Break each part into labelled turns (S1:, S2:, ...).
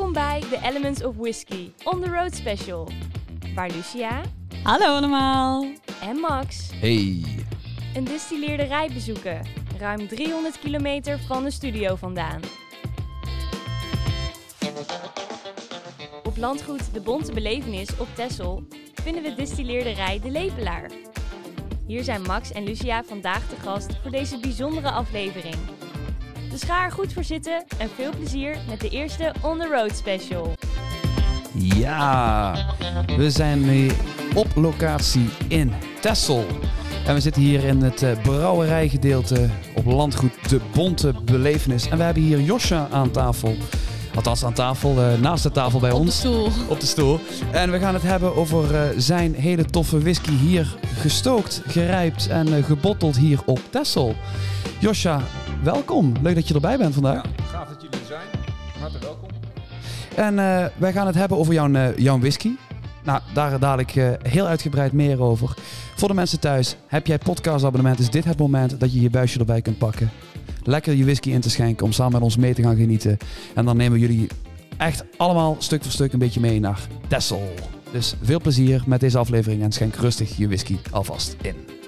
S1: Welkom bij The Elements of Whiskey On The Road Special. Waar Lucia
S2: Hallo allemaal.
S1: en Max
S3: Hey.
S1: een distilleerderij bezoeken. Ruim 300 kilometer van de studio vandaan. Op landgoed De Bonte Belevenis op Texel vinden we distilleerderij De Lepelaar. Hier zijn Max en Lucia vandaag te gast voor deze bijzondere aflevering. Dus ga er goed voor zitten en veel plezier met de eerste On The Road Special.
S3: Ja, we zijn nu op locatie in Texel. En we zitten hier in het eh, brouwerijgedeelte op landgoed De Bonte Belevenis. En we hebben hier Josja aan tafel. Althans aan tafel, eh, naast de tafel bij
S2: Op de
S3: ons.
S2: stoel.
S3: Op de stoel. En we gaan het hebben over eh, zijn hele toffe whisky hier gestookt, gerijpt en gebotteld hier op Texel. Josja, welkom. Leuk dat je erbij bent vandaag.
S4: Ja, gaaf dat jullie er zijn. Hartelijk welkom.
S3: En eh, wij gaan het hebben over jouw, eh, jouw whisky. Nou, daar dadelijk eh, heel uitgebreid meer over. Voor de mensen thuis, heb jij podcastabonnement, is dit het moment dat je je buisje erbij kunt pakken. Lekker je whisky in te schenken om samen met ons mee te gaan genieten. En dan nemen we jullie echt allemaal stuk voor stuk een beetje mee naar Texel. Dus veel plezier met deze aflevering en schenk rustig je whisky alvast in.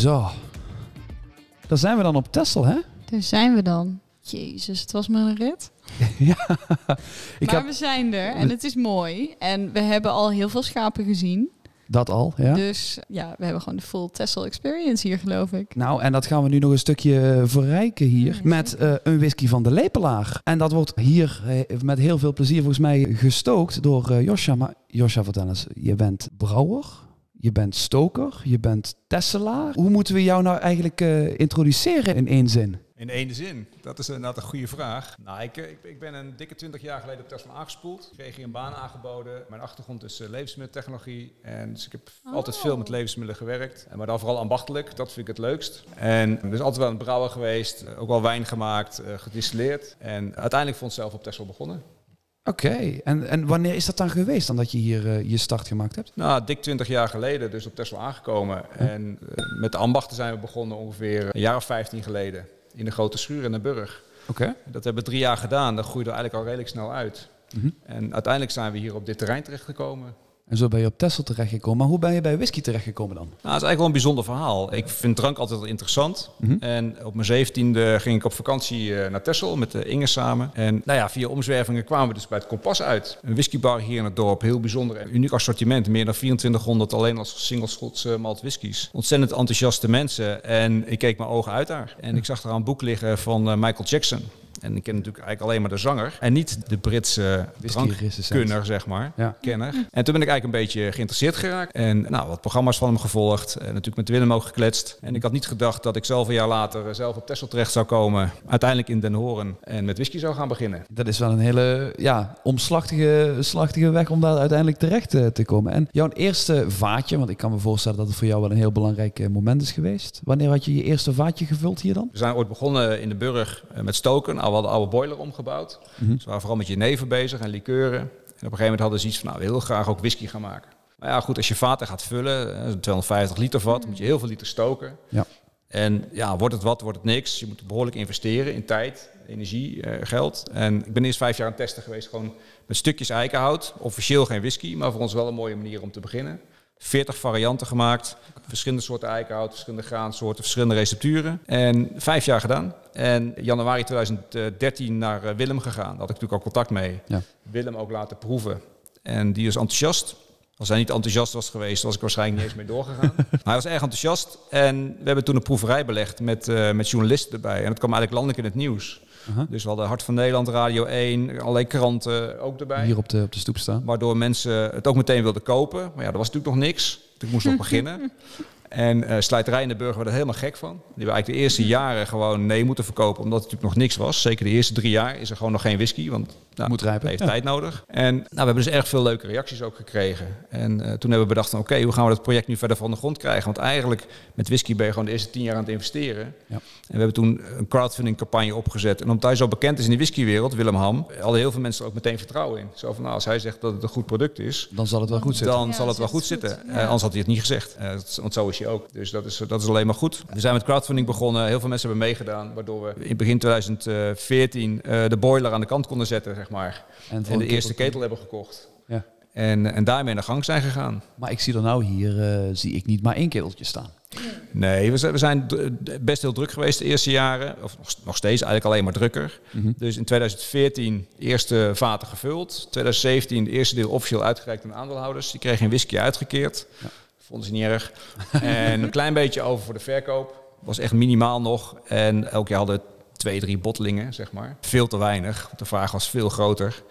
S3: Zo. Daar zijn we dan op Texel, hè?
S2: Daar zijn we dan. Jezus, het was maar een rit.
S3: ja. Ik
S2: maar
S3: heb
S2: we zijn er en het is mooi. En we hebben al heel veel schapen gezien.
S3: dat al, ja.
S2: Dus ja, we hebben gewoon de full Tessel experience hier, geloof ik.
S3: Nou, en dat gaan we nu nog een stukje verrijken hier. Met eh, een whisky van de Lepelaar. En dat wordt hier eh, met heel veel plezier volgens mij gestookt door eh Josja. Maar Josja, vertel eens. Je bent brouwer, je bent stoker, je bent tesselaar. Hoe moeten we jou nou eigenlijk eh, introduceren in één zin?
S4: In één zin, dat is inderdaad een goede vraag. Nou, ik, ik, ik ben een dikke 20 jaar geleden op Tesla aangespoeld. Ik kreeg hier een baan aangeboden. Mijn achtergrond is eh, levensmiddeltechnologie. En dus ik heb altijd veel met levensmiddelen gewerkt. En Maar dan vooral ambachtelijk, dat vind ik het leukst. En dus altijd wel een brouwer geweest. eh, Ook wel wijn gemaakt, eh, gedistilleerd. En uiteindelijk vond ik zelf op Tesla begonnen.
S3: Oké, en, en wanneer is dat dan geweest dan dat je hier eh, je start gemaakt hebt?
S4: Nou, dik 20 jaar geleden dus op Tesla aangekomen. En eh, met de ambachten zijn we begonnen ongeveer een jaar of 15 geleden. In de grote schuur in de Burg.
S3: Oké.
S4: Dat hebben we drie jaar gedaan. Dat groeide eigenlijk al redelijk snel uit.
S3: Mhm.
S4: En uiteindelijk zijn we hier op dit terrein terechtgekomen.
S3: En zo ben je op Texel terechtgekomen. Maar hoe ben je bij whisky terechtgekomen dan?
S4: Nou, het is eigenlijk wel een bijzonder verhaal. Ik vind drank altijd interessant.
S3: Mhm.
S4: En op mijn zeventiende ging ik op vakantie eh, naar Texel met de Inge samen. En nou ja, via omzwervingen kwamen we dus bij het Kompas uit. Een whiskybar hier in het dorp. Heel bijzonder en uniek assortiment. Meer dan 2400 alleen als single Schots eh, malt whiskies. Ontzettend enthousiaste mensen. En ik keek mijn ogen uit daar. En ik zag daar een boek liggen van eh, Michael Jackson. En ik ken natuurlijk eigenlijk alleen maar de zanger. En niet de Britse drankkunner, zeg maar.
S3: Ja.
S4: Kenner. En toen ben ik eigenlijk een beetje geïnteresseerd geraakt. En nou, wat programma's van hem gevolgd. En natuurlijk met Willem ook gekletst. En ik had niet gedacht dat ik zelf een jaar later eh, zelf op Texel terecht zou komen. Uiteindelijk in Den Hoorn. En met whisky zou gaan beginnen.
S3: Dat is wel een hele ja, omslachtige slachtige weg om daar uiteindelijk terecht eh, te komen. En jouw eerste vaatje, want ik kan me voorstellen dat het voor jou wel een heel belangrijk eh, moment is geweest. Wanneer had je je eerste vaatje gevuld hier dan?
S4: We zijn ooit begonnen in de Burg met stoken. We hadden oude boiler omgebouwd.
S3: Mhm.
S4: Dus we waren vooral met jenever bezig en likeuren. En op een gegeven moment hadden ze iets van, nou, we willen graag ook whisky gaan maken. Maar ja, goed, als je vaten gaat vullen, eh, een 250 liter vat, moet je heel veel liter stoken.
S3: Ja.
S4: En ja, wordt het wat, wordt het niks. Je moet behoorlijk investeren in tijd, energie, eh, geld. En ik ben eerst vijf jaar aan het testen geweest, gewoon met stukjes eikenhout. Officieel geen whisky, maar voor ons wel een mooie manier om te beginnen. 40 varianten gemaakt, verschillende soorten eikenhout, verschillende graansoorten, verschillende recepturen. En vijf jaar gedaan. En januari 2013 naar eh, Willem gegaan. Daar had ik natuurlijk al contact mee.
S3: Ja.
S4: Willem ook laten proeven. En die was enthousiast. Als hij niet enthousiast was geweest, was ik waarschijnlijk niet eens mee doorgegaan. Maar hij was erg enthousiast. En we hebben toen een proeverij belegd met, eh, met journalisten erbij. En dat kwam eigenlijk landelijk in het nieuws. Dus we hadden Hart van Nederland, Radio 1, allerlei kranten ook erbij.
S3: Hier op de, op de stoep staan.
S4: Waardoor mensen het ook meteen wilden kopen. Maar ja, er was natuurlijk nog niks. Ik moest nog beginnen. En eh Slijterij in de Burger werden er helemaal gek van. Die hebben eigenlijk de eerste jaren gewoon nee moeten verkopen. Omdat het natuurlijk nog niks was. Zeker de eerste drie jaar is er gewoon nog geen whisky. Want Nou,
S3: Moet rijpen.
S4: heeft
S3: Ja.
S4: tijd nodig. En nou, we hebben dus erg veel leuke reacties ook gekregen. En eh, toen hebben we bedacht van oké, hoe gaan we dat project nu verder van de grond krijgen? Want eigenlijk met whisky ben je gewoon de eerste tien jaar aan het investeren.
S3: Ja.
S4: En we hebben toen een crowdfunding campagne opgezet. En omdat hij zo bekend is in de whiskywereld, Willem Ham, hadden heel veel mensen er ook meteen vertrouwen in. Zo van nou, als hij zegt dat het een goed product is,
S3: Dan zal het wel goed zitten.
S4: dan
S5: Ja,
S4: zal het wel goed
S5: goed,
S4: zitten.
S5: ja.
S4: Eh, anders had hij het niet gezegd. Eh, want zo is ook. Dus dat is, dat is alleen maar goed. We zijn met crowdfunding begonnen. Heel veel mensen hebben meegedaan. Waardoor we in begin 2014 eh, de boiler aan de kant konden zetten, zeg maar.
S3: En,
S4: de eerste
S3: ketel-
S4: hebben gekocht.
S3: Ja.
S4: En, en daarmee naar gang zijn gegaan.
S3: Maar ik zie er nou hier, eh, zie ik niet maar één keteltje staan.
S4: Nee, we zijn, we zijn best heel druk geweest de eerste jaren. Of nog, nog steeds, eigenlijk alleen maar drukker.
S3: Mhm.
S4: Dus in 2014 eerste vaten gevuld. 2017 de eerste deel officieel uitgereikt aan aandeelhouders. Die kregen een whisky uitgekeerd.
S3: Ja.
S4: Vonden ze niet erg. en een klein beetje over voor de verkoop. Was echt minimaal nog. En elk jaar hadden we twee, drie bottelingen, zeg maar. Veel te weinig. De vraag was veel groter.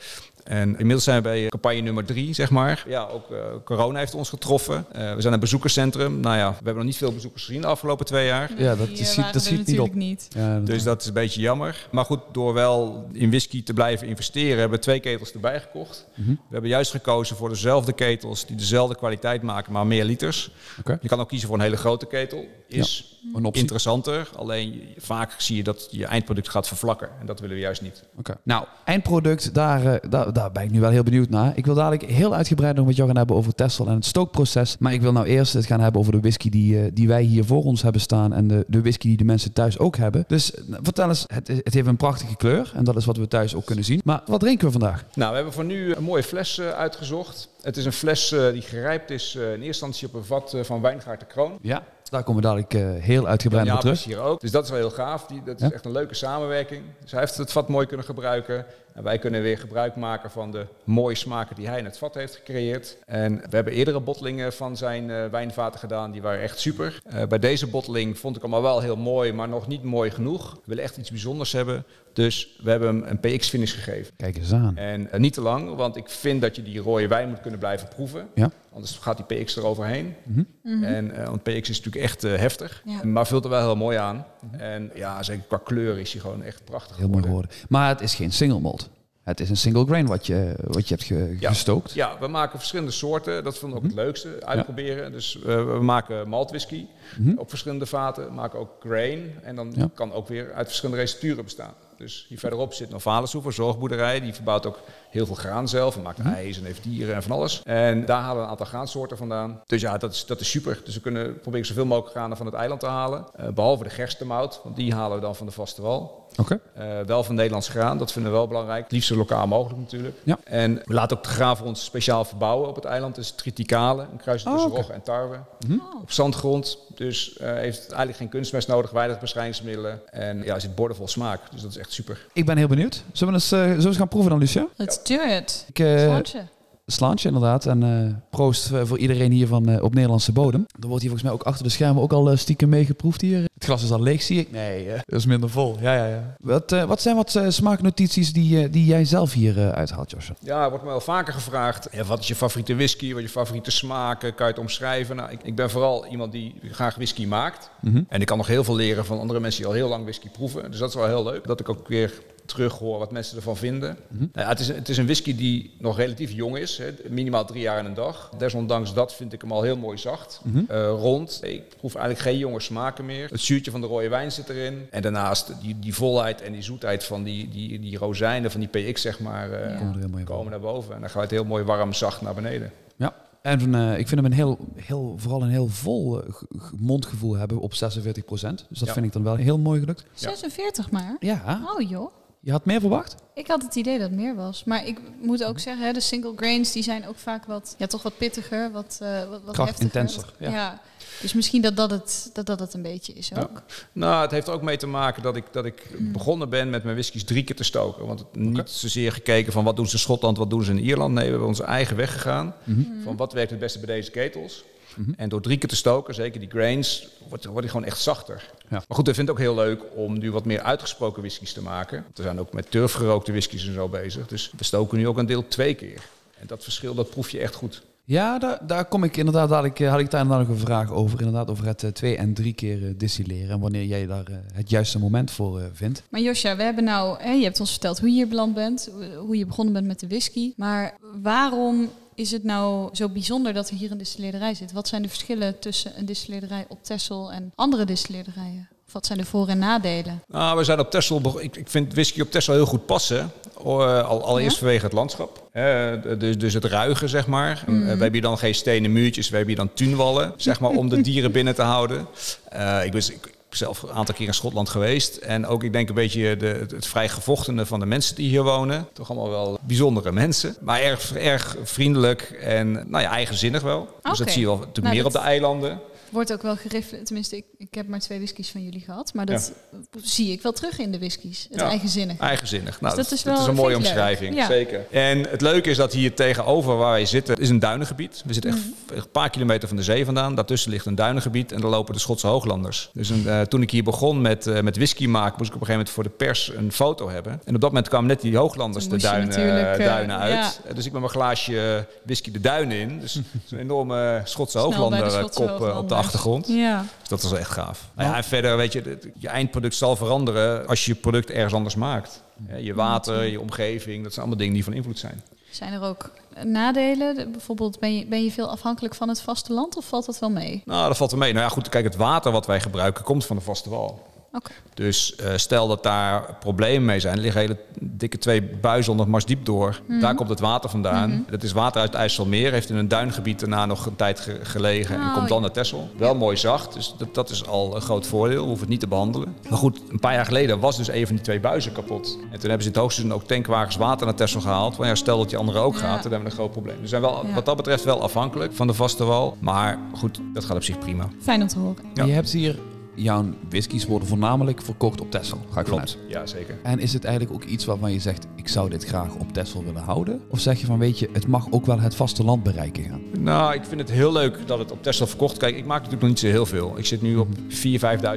S4: En inmiddels zijn we bij campagne nummer drie, zeg maar. Ja, ook eh, corona heeft ons getroffen. Eh, we zijn een bezoekerscentrum. Nou ja, we hebben nog niet veel bezoekers gezien de afgelopen twee jaar.
S3: Ja, dat
S5: Die,
S3: ziet- dat ziet niet
S5: natuurlijk
S3: op.
S5: niet.
S3: Ja, dat-
S4: Dus dat is een beetje jammer. Maar goed, door wel in whisky te blijven investeren, hebben we twee ketels erbij gekocht.
S3: Mhm.
S4: We hebben juist gekozen voor dezelfde ketels die dezelfde kwaliteit maken, maar meer liters.
S3: Oké.
S4: Je kan ook kiezen voor een hele grote ketel. Is
S3: Een optie.
S4: interessanter. Alleen vaak zie je dat je eindproduct gaat vervlakken. En dat willen we juist niet.
S3: Oké. Nou, eindproduct, daar, eh, daar, daar ben ik nu wel heel benieuwd naar. Ik wil dadelijk heel uitgebreid nog met jou gaan hebben over Tessel en het stookproces. Maar ik wil nou eerst het gaan hebben over de whisky die, eh, die wij hier voor ons hebben staan. En de, de whisky die de mensen thuis ook hebben. Dus eh, vertel eens, het, het heeft een prachtige kleur. En dat is wat we thuis ook kunnen zien. Maar wat drinken we vandaag?
S4: Nou, we hebben voor nu een mooie fles eh, uitgezocht. Het is een fles die gerijpt is in eerste instantie op een vat van Wijngaard de Kroon.
S3: Ja, daar komen we dadelijk heel uitgebreid
S4: Ja,
S3: op terug.
S4: is hier ook. Dus dat is wel heel gaaf. Die, dat is
S3: Ja.
S4: echt een leuke samenwerking. Dus hij heeft het vat mooi kunnen gebruiken. En wij kunnen weer gebruik maken van de mooie smaken die hij in het vat heeft gecreëerd. En we hebben eerdere bottelingen van zijn eh, wijnvaten gedaan. Die waren echt super. Eh, bij deze botteling vond ik hem al wel heel mooi, maar nog niet mooi genoeg. We willen echt iets bijzonders hebben. Dus we hebben hem een PX-finish gegeven.
S3: Kijk eens aan.
S4: En eh, niet te lang, want ik vind dat je die rode wijn moet kunnen blijven proeven.
S3: Ja.
S4: Anders gaat die PX eroverheen.
S3: Mhm.
S4: En, eh, want PX is natuurlijk echt eh, heftig,
S5: Ja.
S4: maar vult er wel heel mooi aan. En ja, zeker qua kleur is hij gewoon echt prachtig
S3: Heel mooi
S4: geworden.
S3: Maar het is geen single malt. Het is een single grain wat je, wat je hebt ge-
S4: Ja.
S3: gestookt.
S4: Ja, we maken verschillende soorten. Dat vonden we ook het leukste, uitproberen. Dus eh, we maken maltwhisky
S3: Mhm.
S4: op verschillende vaten. We maken ook grain. En dan
S3: Ja.
S4: kan ook weer uit verschillende recepturen bestaan. Dus hier verderop zit Novalis een zorgboerderij. Die verbouwt ook heel veel graan zelf. En maakt
S3: Mhm.
S4: ijs en heeft dieren en van alles. En daar halen we een aantal graansoorten vandaan. Dus ja, dat is, dat is super. Dus we kunnen proberen zoveel mogelijk granen van het eiland te halen. Eh, behalve de gerstemout, want die halen we dan van de vaste wal.
S3: Oké.
S4: Eh, wel van Nederlands graan, dat vinden we wel belangrijk. Het liefst zo lokaal mogelijk natuurlijk.
S3: Ja.
S4: En we laten ook de graan voor ons speciaal verbouwen op het eiland. Het is triticale, een kruis tussen
S3: Oh, oké.
S4: rog en tarwe.
S3: Mhm.
S4: Op zandgrond, dus eh, heeft het eigenlijk geen kunstmest nodig, weinig bestrijdingsmiddelen. En ja, er zit bordenvol smaak, dus dat is echt super.
S3: Ik ben heel benieuwd. Zullen we eens, eh, zullen we eens gaan proeven dan, Lucia?
S5: Let's do it.
S3: Ik, eh,
S5: Slaantje.
S3: inderdaad. En eh, proost eh, voor iedereen hier van, eh, op Nederlandse bodem. Er wordt hier volgens mij ook achter de schermen ook al stiekem meegeproefd hier. Het glas is al leeg, zie ik. Nee, dat is minder vol. Ja, ja, ja. Wat, eh, wat zijn wat smaaknotities die, die jij zelf hier uithaalt, Joshua?
S4: Ja, wordt me wel vaker gevraagd. Ja, wat is je favoriete whisky? Wat is je favoriete smaken? Kan je het omschrijven? Nou, ik, ik ben vooral iemand die graag whisky maakt.
S3: Mhm.
S4: En ik kan nog heel veel leren van andere mensen die al heel lang whisky proeven. Dus dat is wel heel leuk. Dat ik ook weer terug hoor wat mensen ervan vinden.
S3: Mhm.
S4: Nou ja, het, is, een- het is een whisky die nog relatief jong is. Hè, minimaal drie jaar en een dag. Desondanks dat vind ik hem al heel mooi zacht.
S3: Mhm.
S4: eh, rond. Ik proef eigenlijk geen jonge smaken meer. Het zuurtje van de rode wijn zit erin. En daarnaast die, die volheid en die zoetheid van die, die, die rozijnen, van die PX zeg maar, eh,
S5: Ja.
S3: Komen er heel mooi
S4: komen naar boven. En dan gaat het heel mooi warm zacht naar beneden.
S3: Ja. En eh, ik vind hem een heel, heel, vooral een heel vol mondgevoel hebben op 46% Dus dat
S4: Ja.
S3: vind ik dan wel heel mooi gelukt.
S5: 46 maar.
S3: Ja.
S5: Oh joh.
S3: Je had meer verwacht?
S5: Ik had het idee dat het meer was. Maar ik moet ook zeggen, hè, de single grains die zijn ook vaak wat, ja, toch wat pittiger, wat, eh wat, wat
S3: Kracht
S5: heftiger.
S3: intenser,
S5: Wat-
S3: ja.
S5: Dus misschien dat dat het, dat dat het een beetje is
S4: Ja.
S5: ook.
S4: Nou, het heeft ook mee te maken dat ik, dat ik begonnen ben met mijn whiskies drie keer te stoken. Want het, niet zozeer gekeken van wat doen ze in Schotland, wat doen ze in Ierland. Nee, we hebben onze eigen weg gegaan. Van wat werkt het beste bij deze ketels.
S3: Mhm.
S4: En door drie keer te stoken, zeker die grains, wordt, wordt die gewoon echt zachter.
S3: Ja.
S4: Maar goed, ik vind het ook heel leuk om nu wat meer uitgesproken whiskies te maken. We zijn ook met turfgerookte whiskies en zo bezig. Dus we stoken nu ook een deel twee keer. En dat verschil, dat proef je echt goed.
S3: Ja, daar, daar kom ik inderdaad, dadelijk, eh, had ik daar inderdaad nog een vraag over. Inderdaad, over het eh, twee en drie keer eh, distilleren. En wanneer jij daar het juiste moment voor vindt.
S5: Maar Josja, we hebben nou, hè, je hebt ons verteld hoe je hier beland bent, hoe je begonnen bent met de whisky. Maar waarom is het nou zo bijzonder dat er hier een distilleerderij zit? Wat zijn de verschillen tussen een distilleerderij op Texel en andere distilleerderijen? Of wat zijn de voor- en nadelen?
S4: Nou, we zijn op Texel. Ik, ik vind whisky op Texel heel goed passen. Eh, al, allereerst
S5: Ja?
S4: vanwege het landschap. Dus, dus het ruigen, zeg maar.
S5: Mhm.
S4: Eh, we hebben hier dan geen stenen muurtjes, we hebben hier dan tuinwallen, zeg maar, om de dieren binnen te houden. Eh, ik ben zelf een aantal keer in Schotland geweest. En ook, ik denk, een beetje de, het, vrij gevochtene van de mensen die hier wonen. Toch allemaal wel bijzondere mensen. Maar erg, erg vriendelijk en nou ja, eigenzinnig wel. Dus dat zie je wel natuurlijk
S5: Nou,
S4: meer
S5: dat-
S4: op de eilanden.
S5: Wordt ook wel gericht, tenminste, ik, ik heb maar twee whiskies van jullie gehad. Maar dat zie ik wel terug in de whiskies. Het
S4: Ja.
S5: eigenzinnige.
S4: Eigenzinnig. Nou,
S5: Dus
S4: dat,
S5: dat is
S4: dat
S5: wel-
S4: is een mooie omschrijving.
S5: Ja.
S4: Zeker. En het leuke is dat hier tegenover waar wij zitten, is een duinengebied. We zitten echt
S5: Mm.
S4: echt een paar kilometer van de zee vandaan. Daartussen ligt een duinengebied en daar lopen de Schotse hooglanders. Dus een, eh, toen ik hier begon met, eh, met whisky maken, moest ik op een gegeven moment voor de pers een foto hebben. En op dat moment kwamen net die hooglanders de duinen,
S5: eh,
S4: duinen uit.
S5: ja.
S4: Dus ik met mijn glaasje whisky de duinen in. Dus zo'n enorme Schotse hooglander
S5: Schotse
S4: kop op de. Achtergrond.
S5: Ja.
S4: Dus dat was wel echt gaaf. Nou ja, en verder, weet je, je eindproduct zal veranderen als je je product ergens anders maakt. Je water, je omgeving, dat zijn allemaal dingen die van invloed zijn.
S5: Zijn er ook nadelen? De- Bijvoorbeeld, ben je, ben je veel afhankelijk van het vasteland of valt dat wel mee?
S4: Nou, dat valt er mee. Nou ja, goed, kijk, het water wat wij gebruiken komt van de vaste wal.
S5: Oké.
S4: Dus eh, stel dat daar problemen mee zijn, er liggen hele dikke twee buizen onder het Marsdiep door.
S5: Mhm.
S4: Daar komt het water vandaan. Dat is water uit het IJsselmeer, heeft in een duingebied daarna nog een tijd ge- gelegen en
S5: Oh,
S4: komt dan
S5: ja.
S4: naar Texel. Wel mooi zacht, dus dat, dat is al een groot voordeel. We hoeven het niet te behandelen. Maar goed, een paar jaar geleden was dus een van die twee buizen kapot. En toen hebben ze in het hoogseizoen ook tankwagens water naar Texel gehaald. Maar ja, stel dat die andere ook
S5: Ja.
S4: gaat, dan hebben we een groot probleem. Dus we zijn wel,
S5: Ja.
S4: wat dat betreft wel afhankelijk van de vaste wal. Maar goed, dat gaat op zich prima.
S5: Fijn om te horen.
S4: Ja.
S3: Je hebt hier, jouw whiskies worden voornamelijk verkocht op Texel. Ga ik vanuit.
S4: Klopt, ja zeker.
S3: En is het eigenlijk ook iets waarvan je zegt, ik zou dit graag op Texel willen houden? Of zeg je van, weet je, het mag ook wel het vasteland bereiken gaan?
S4: Nou, ik vind het heel leuk dat het op Tesla verkocht. Kijk, ik maak natuurlijk nog niet zo heel veel. Ik zit nu op 4.000,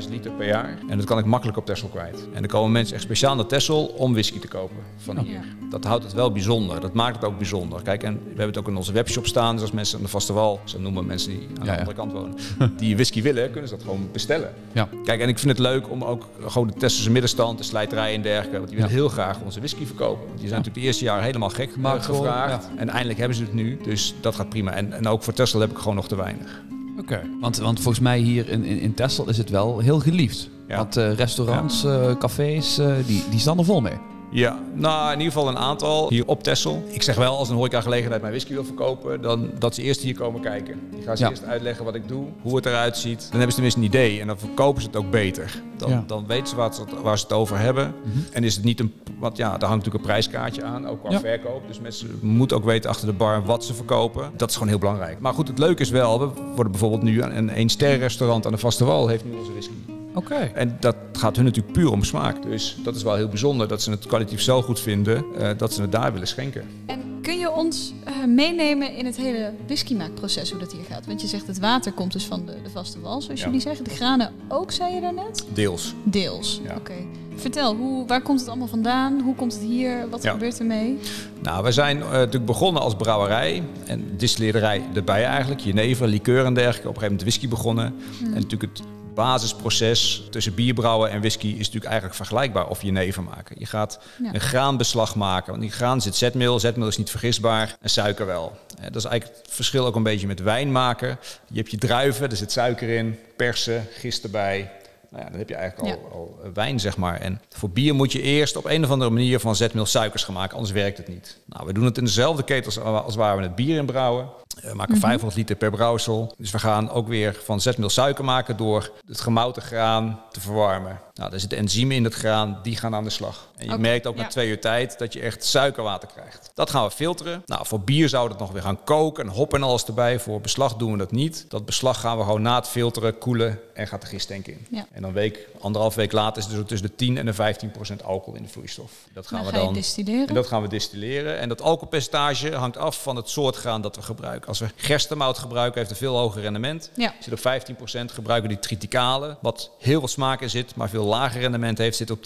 S4: 5.000 liter per jaar. En dat kan ik makkelijk op Tesla kwijt. En dan komen mensen echt speciaal naar Texel om whisky te kopen van hier. Dat houdt het wel bijzonder. Dat maakt het ook bijzonder. Kijk, en we hebben het ook in onze webshop staan. Dus als mensen aan de vaste wal, zo noemen mensen die aan
S3: Ja,
S4: de
S3: ja.
S4: andere kant wonen, die whisky willen, kunnen ze dat gewoon bestellen.
S3: Ja.
S4: Kijk, en ik vind het leuk om ook gewoon de Tesselse middenstand, de slijterij en dergelijke, want die willen
S3: Ja.
S4: heel graag onze whisky verkopen. Die zijn natuurlijk de eerste jaren helemaal gek
S3: Gemaakt gewoon,
S4: gevraagd. En eindelijk hebben ze het nu, dus dat gaat prima. En, en ook voor Tesla heb ik gewoon nog te weinig.
S3: Oké. Want, want volgens mij hier in, in, in Texel is het wel heel geliefd.
S4: Ja.
S3: Want eh, restaurants, eh, cafés, eh, die, die staan er vol mee.
S4: Ja, nou in ieder geval een aantal hier op Texel. Ik zeg wel, als een horecagelegenheid mijn whisky wil verkopen, dan dat ze eerst hier komen kijken. Die gaan ze
S3: Ja.
S4: eerst uitleggen wat ik doe, hoe het eruit ziet. Dan hebben ze tenminste een idee en dan verkopen ze het ook beter. Dan,
S3: Ja.
S4: dan weten ze wat, ze- waar ze het over hebben. En is het niet een, want ja, daar hangt natuurlijk een prijskaartje aan, ook qua
S3: Ja.
S4: verkoop. Dus mensen moeten ook weten achter de bar wat ze verkopen. Dat is gewoon heel belangrijk. Maar goed, het leuke is wel, we worden bijvoorbeeld nu een een ster restaurant aan de Vaste Wal heeft nu onze whisky.
S3: Oké.
S4: En dat gaat hun natuurlijk puur om smaak. Dus dat is wel heel bijzonder dat ze het kwalitatief zo goed vinden eh, dat ze het daar willen schenken.
S5: En kun je ons eh, meenemen in het hele whiskymaakproces, hoe dat hier gaat? Want je zegt het water komt dus van de, de vaste wal, zoals
S4: Ja.
S5: jullie zeggen. De granen ook, zei je daarnet?
S4: Deels.
S5: Deels.
S4: Ja.
S5: Oké. Vertel, hoe, waar komt het allemaal vandaan? Hoe komt het hier? Wat
S4: Ja.
S5: gebeurt ermee?
S4: Nou, we zijn eh, natuurlijk begonnen als brouwerij en distilleerderij erbij eigenlijk. Jenever, likeur en dergelijke. Op een gegeven moment whisky begonnen. En natuurlijk het basisproces tussen bierbrouwen en whisky is natuurlijk eigenlijk vergelijkbaar of jenever maken. Je gaat
S5: Ja.
S4: een graanbeslag maken. Want in graan zit zetmeel. Zetmeel is niet vergisbaar en suiker wel. Eh, Dat is eigenlijk het verschil ook een beetje met wijn maken. Je hebt je druiven, er zit suiker in, persen, gist erbij. Nou ja, dan heb je eigenlijk al,
S5: Ja.
S4: al eh, wijn, zeg maar. En voor bier moet je eerst op een of andere manier van zetmeel suikers gaan maken, anders werkt het niet. Nou, we doen het in dezelfde ketels als waar we het bier in brouwen. Eh, We maken 500 liter per brouwsel. Dus we gaan ook weer van zetmeel suiker maken door het gemouten graan te verwarmen. Nou, daar zitten enzymen in het graan, die gaan aan de slag. En je merkt ook na twee uur tijd dat je echt suikerwater krijgt. Dat gaan we filteren. Nou, voor bier zouden we het nog weer gaan koken en hop en alles erbij. Voor beslag doen we dat niet. Dat beslag gaan we gewoon na het filteren, koelen en gaat de gistank in.
S5: Ja.
S4: En En dan een week, anderhalf week later is het dus tussen de 10 en de 15 procent alcohol in de vloeistof. Dat gaan
S5: Dan
S4: we
S5: ga je
S4: dan
S5: distilleren.
S4: en dat gaan we distilleren. En dat alcoholpercentage hangt af van het soort graan dat we gebruiken. Als we gerstemout gebruiken, heeft een veel hoger rendement.
S5: Ja.
S4: Zit op 15%. Gebruiken we die triticale, wat heel veel smaak in zit, maar veel lager rendement heeft, zit op 10%.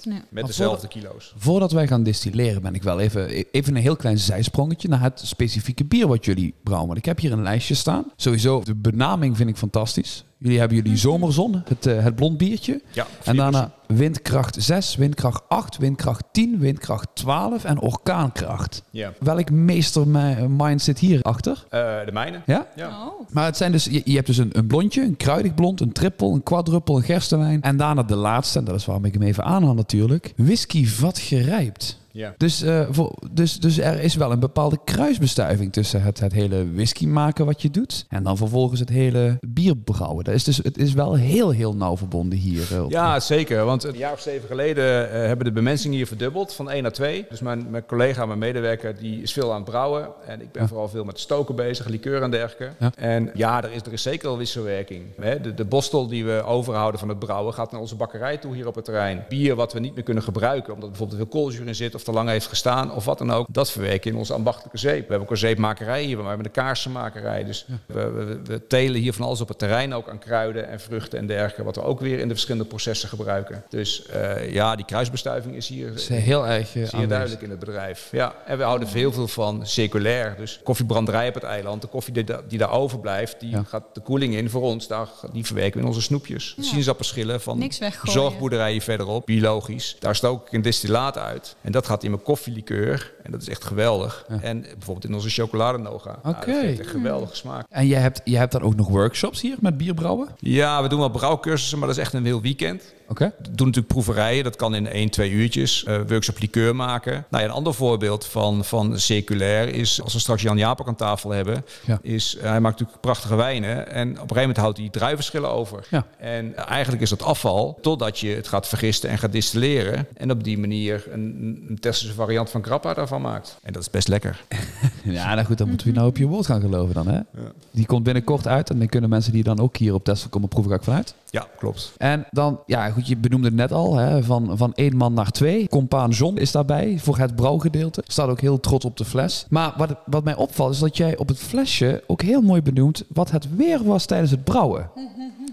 S5: Ja.
S4: Met dezelfde kilo's.
S3: Voordat wij gaan distilleren ben ik wel even, even een heel klein zijsprongetje naar het specifieke bier wat jullie brouwen. Want ik heb hier een lijstje staan. Sowieso, de benaming vind ik fantastisch. Jullie hebben jullie zomerzon, het, eh, het blond biertje.
S4: Ja,
S3: En daarna windkracht 6, windkracht 8, windkracht 10, windkracht 12 en orkaankracht.
S4: Ja.
S3: Welk meestermind zit hier achter?
S4: Eh, de mijne.
S3: Ja?
S4: Ja.
S5: Oh.
S3: Maar het zijn dus, je, je hebt dus een, een blondje, een kruidig blond, een trippel, een quadruppel, een gerstenwijn. En daarna de laatste, en dat is waarom ik hem even aanhaal natuurlijk. Whisky vat gerijpt.
S4: Ja.
S3: Dus, eh, voor, dus, dus er is wel een bepaalde kruisbestuiving tussen het, het hele whisky maken wat je doet. En dan vervolgens het hele bier brouwen. Dat is dus, het is wel heel, heel nauw verbonden hier. eh,
S4: Ja, zeker. Want een jaar of zeven geleden eh, hebben de bemensing hier verdubbeld van 1 naar 2. Dus mijn, mijn collega, mijn medewerker, die is veel aan het brouwen. En ik ben
S3: Ja.
S4: vooral veel met stoken bezig, likeur en dergelijke.
S3: Ja.
S4: En ja, er is, er is zeker wel wisselwerking. Hè, De, de bostel die we overhouden van het brouwen gaat naar onze bakkerij toe hier op het terrein. Bier wat we niet meer kunnen gebruiken, omdat er bijvoorbeeld veel koolzuur in zit of te lang heeft gestaan of wat dan ook. Dat verwerken in onze ambachtelijke zeep. We hebben ook een zeepmakerij hier, maar we hebben een kaarsenmakerij. Dus we, we, we telen hier van alles op het terrein ook aan kruiden en vruchten en dergelijke. Wat we ook weer in de verschillende processen gebruiken. Dus eh, ja, die kruisbestuiving is hier
S3: is heel erg eh,
S4: Zeer
S3: aanwezig.
S4: duidelijk in het bedrijf. Ja, en we houden heel veel van circulair. Dus koffiebranderij op het eiland. De koffie die, da- die daar overblijft, die
S3: Ja.
S4: gaat de koeling in voor ons. Daar, die verwerken we in onze snoepjes.
S5: Ja.
S4: Sinaasappelschillen van
S5: Niks weggooien.
S4: zorgboerderijen verderop, biologisch. Daar stook ik een distillaat uit. En dat gaat in mijn koffielikeur. En dat is echt geweldig.
S3: Ja.
S4: En bijvoorbeeld in onze chocoladenoga.
S3: Oké.
S4: geeft echt geweldige smaak.
S3: En je hebt, je hebt dan ook nog workshops hier met bierbrouwen?
S4: Ja, we doen wel brouwcursussen, maar dat is echt een heel weekend. Doen natuurlijk proeverijen, dat kan in 1, 2 uurtjes. Eh workshop likeur maken. Nou ja, een ander voorbeeld van, van circulair is, als we straks Jan Jaap aan tafel hebben,
S3: Ja.
S4: is eh, hij maakt natuurlijk prachtige wijnen. En op een gegeven moment houdt hij druivenschillen over.
S3: Ja.
S4: En eigenlijk is dat afval totdat je het gaat vergisten en gaat distilleren. En op die manier een, een Testische variant van grappa daarvan maakt. En dat is best lekker.
S3: Ja, nou goed, dan moeten we nou op je woord gaan geloven dan, hè? Die komt binnenkort uit en dan kunnen mensen die dan ook hier op Tesla komen proeven, ga ik vanuit.
S4: Ja, klopt.
S3: En dan, ja goed, je benoemde het net al, hè, van, van één man naar twee. Compaan John is daarbij voor het brouwgedeelte. Staat ook heel trots op de fles. Maar wat, wat mij opvalt is dat jij op het flesje ook heel mooi benoemt wat het weer was tijdens het brouwen.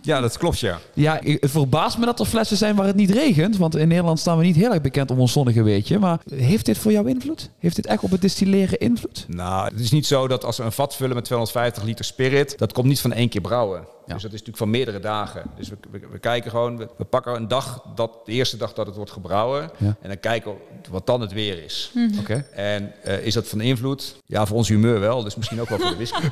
S4: Ja, dat klopt ja.
S3: Ja, het verbaast me dat er flessen zijn waar het niet regent. Want in Nederland staan we niet heel erg bekend om ons zonnige weetje. Maar heeft dit voor jou invloed? Heeft dit echt op het distilleren invloed?
S4: Nou, het is niet zo dat als we een vat vullen met 250 liter spirit, dat komt niet van één keer brouwen.
S3: Ja.
S4: Dus dat is natuurlijk van meerdere dagen. Dus we, we, we kijken gewoon, we, we pakken een dag, dat, de eerste dag dat het wordt gebrouwen.
S3: Ja.
S4: En dan kijken wat dan het weer is.
S3: Oké.
S4: En eh, is dat van invloed? Ja, voor ons humeur wel. Dus misschien ook wel voor de whisky.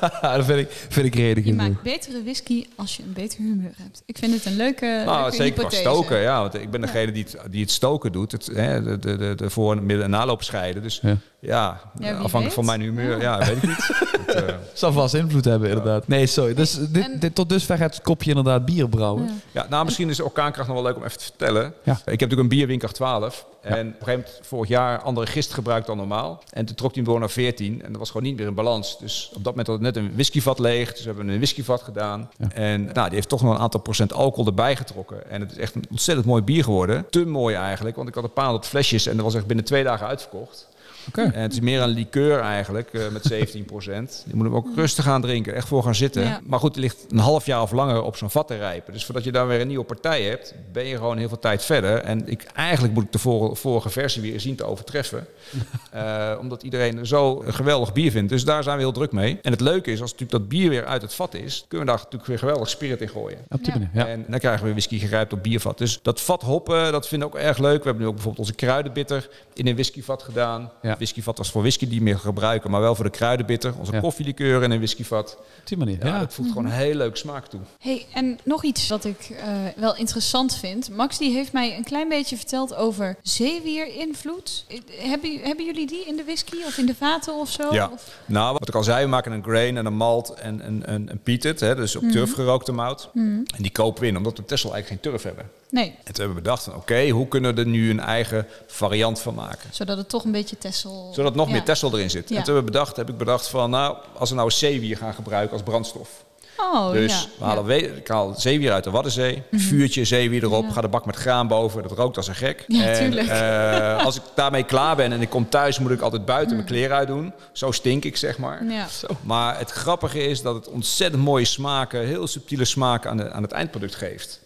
S3: dat vind ik, vind ik redig
S5: Je maakt betere whisky als je een beter humeur hebt. Ik vind het een leuke,
S4: Nou,
S5: leuke
S4: zeker qua
S5: hypothese.
S4: stoken. Ja, want ik ben degene die het, die het stoken doet. Het, hè, de, de, de, de voor- en midden- en naloop scheiden. Dus
S3: Ja.
S4: Ja, afhankelijk
S5: weet.
S4: van mijn humeur. Ja, weet ik niet. Het, eh,
S3: Zal vast invloed hebben, inderdaad. Nee, sorry. Dus dit,
S5: en-
S3: dit, tot dusver het kopje inderdaad bier brouwen.
S5: Ja.
S4: Ja, nou, misschien is de orkaankracht nog wel leuk om even te vertellen.
S3: Ja.
S4: Ik heb natuurlijk een bierwinkel 12. En op een gegeven moment vorig jaar andere gist gebruikt dan normaal. En toen trok hij hem door naar 14. En dat was gewoon niet meer in balans. Dus op dat moment had het net een whiskyvat leeg. Dus we hebben een whiskyvat gedaan.
S3: Ja.
S4: En nou, die heeft toch nog een aantal procent alcohol erbij getrokken. En het is echt een ontzettend mooi bier geworden. Te mooi eigenlijk. Want ik had een paar honderd flesjes. En dat was echt binnen twee dagen uitverkocht.
S3: Oké.
S4: En het is meer een liqueur eigenlijk, eh, met 17% Je moet hem ook rustig gaan drinken, echt voor gaan zitten.
S5: Ja.
S4: Maar goed, die ligt een half jaar of langer op zo'n vat te rijpen. Dus voordat je dan weer een nieuwe partij hebt, ben je gewoon heel veel tijd verder. En ik, eigenlijk moet ik de vor- vorige versie weer zien te overtreffen. Eh, omdat iedereen er zo een geweldig bier vindt. Dus daar zijn we heel druk mee. En het leuke is, als natuurlijk dat bier weer uit het vat is, kunnen we daar natuurlijk weer geweldig spirit in gooien.
S3: Op die
S5: Ja.
S3: manier, ja.
S4: En dan krijgen we whisky gerijpt op biervat. Dus dat vat hoppen, dat vind ik ook erg leuk. We hebben nu ook bijvoorbeeld onze kruidenbitter in een whiskyvat gedaan.
S3: Ja.
S4: Whiskyvat was voor whisky die meer gebruiken, maar wel voor de kruidenbitter. Onze
S3: Ja.
S4: koffielikeur in een whiskyvat.
S3: Op die manier,
S4: Ja,
S3: ja.
S4: dat voegt gewoon een heel leuk smaak toe.
S5: Hey, en nog iets wat ik eh, wel interessant vind. Max die heeft mij een klein beetje verteld over zeewier-invloed. Eh, Hebben, hebben jullie die in de whisky of in de vaten of zo?
S4: Ja.
S5: Of-
S4: Nou, wat ik al zei, we maken een grain en een malt en een, een, een peated, hè, dus op turf gerookte mout. En die kopen we in, omdat we Texel eigenlijk geen turf hebben.
S5: Nee,
S4: En toen hebben we bedacht van, oké, hoe kunnen we er nu een eigen variant van maken?
S5: zodat het toch een beetje Tessel...
S4: Zodat nog
S5: Ja.
S4: meer Texel erin zit.
S5: Ja.
S4: En toen hebben we bedacht, heb ik bedacht van, nou, als we nou zeewier gaan gebruiken als brandstof.
S5: Oh,
S4: dus
S5: ja.
S4: we halen we- ik haal zeewier uit de Waddenzee. Vuurtje zeewier erop. Ga de bak met graan boven. Dat rookt als een gek.
S5: Ja,
S4: en, eh, als ik daarmee klaar ben en ik kom thuis, moet ik altijd buiten mijn kleren uitdoen. Zo stink ik, zeg maar.
S5: Ja.
S4: Maar het grappige is dat het ontzettend mooie smaken, heel subtiele smaken aan, de, aan het eindproduct geeft.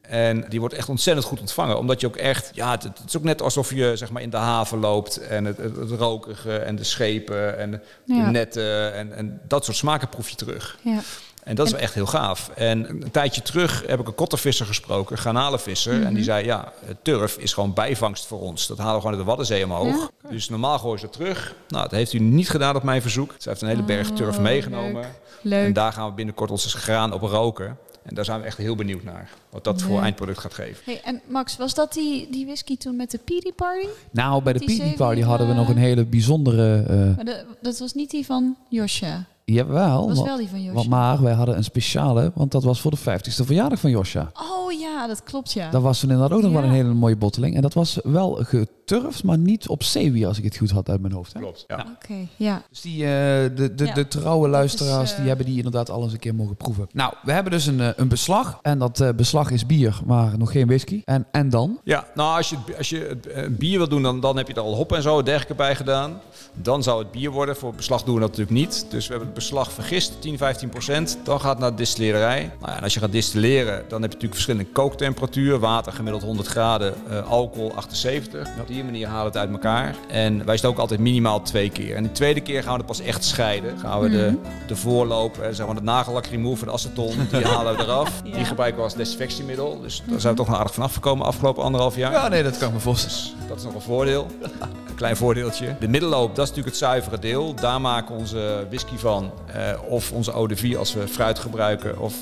S4: En die wordt echt ontzettend goed ontvangen. Omdat je ook echt, ja, het, het is ook net alsof je zeg maar in de haven loopt. En het, het, het rokerige en de schepen en de
S5: Ja.
S4: netten. En, en dat soort smaken proef je terug.
S5: Ja.
S4: En dat is wel echt heel gaaf. En een tijdje terug heb ik een kottervisser gesproken, garnalenvisser. En die zei, ja, turf is gewoon bijvangst voor ons. Dat halen we gewoon uit de Waddenzee omhoog. Dus normaal gooien ze dat terug. Nou, dat heeft u niet gedaan op mijn verzoek. Ze heeft een hele berg turf
S5: Oh,
S4: meegenomen.
S5: leuk. Leuk.
S4: En daar gaan we binnenkort onze graan op roken. En daar zijn we echt heel benieuwd naar. Wat dat voor eindproduct gaat geven.
S5: Hey, en Max, was dat die, die whisky toen met de Piri Party?
S3: Nou, bij de
S5: zeven,
S3: Party hadden we nog een
S5: eh,
S3: hele bijzondere... eh
S5: Maar de- dat was niet die van Josja.
S3: jawel,
S5: Dat was
S3: wa-
S5: wel die van Josja.
S3: want maar wij hadden een speciale, want dat was voor de 50ste verjaardag van Josja.
S5: Oh ja, dat klopt ja.
S3: Dat was toen inderdaad ook nog wel een hele mooie botteling. En dat was wel geturfd, maar niet op zeewier, als ik het goed had uit mijn hoofd. Hè?
S4: Klopt. Ja.
S5: Oké, ja.
S3: Dus die, eh, de, de,
S5: Ja,
S3: de trouwe luisteraars,
S5: eh,
S3: die hebben die inderdaad al eens een keer mogen proeven. Nou, we hebben dus een, eh, een beslag. En dat eh, beslag is bier, maar nog geen whisky. En, en dan?
S4: Ja, nou als je, als je het eh, bier wil doen, dan, dan heb je er al hop en zo dergelijke bij gedaan. Dan zou het bier worden. Voor beslag doen we dat natuurlijk niet. Dus we hebben het beslag vergist, 10, 15 procent. Dan gaat het naar de distillerij. Nou ja, en als je gaat distilleren, dan heb je natuurlijk verschillende kooktemperatuur. Water gemiddeld 100 graden, eh, alcohol 78. Op die manier halen we het uit elkaar. En wij stoken altijd minimaal twee keer. En de tweede keer gaan we het pas echt scheiden. Gaan we de, de voorloop, eh, zeg maar de nagellak remover, de aceton, die halen we eraf.
S5: Ja.
S4: Die gebruiken we als desinfectiemiddel. Dus daar zijn we toch nog aardig van afgekomen afgelopen anderhalf jaar.
S3: Ja, nee, dat kan ik me voorstellen.
S4: Dus dat is nog een voordeel. Een klein voordeeltje. De middelloop, dat is natuurlijk het zuivere deel. Daar maken we onze whisky van. eh, of onze eau de vie als we fruit gebruiken. Of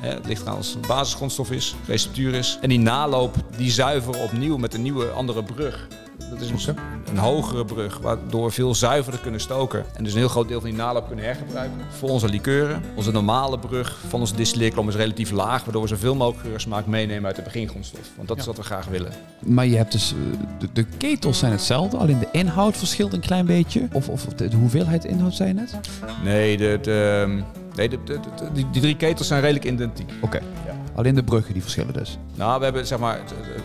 S4: het ligt eraan als het een basisgrondstof is, receptuur is. En die naloop, die zuiveren opnieuw met een nieuwe, andere brug. Dat is een, een hogere brug, waardoor we veel zuiverder kunnen stoken. En dus een heel groot deel van die naloop kunnen hergebruiken voor onze likeuren. Onze normale brug van onze distilleerklom is relatief laag, waardoor we zoveel mogelijk geursmaak meenemen uit de begingrondstof. Want dat is wat we graag willen.
S3: Maar je hebt dus, eh, de, de ketels zijn hetzelfde, alleen de inhoud verschilt een klein beetje. Of, of de, de hoeveelheid inhoud zijn het?
S4: Nee, de, de, nee de, de- de- die, die drie ketels zijn redelijk identiek.
S3: Oké. Alleen de bruggen die verschillen dus.
S4: Nou, we hebben zeg maar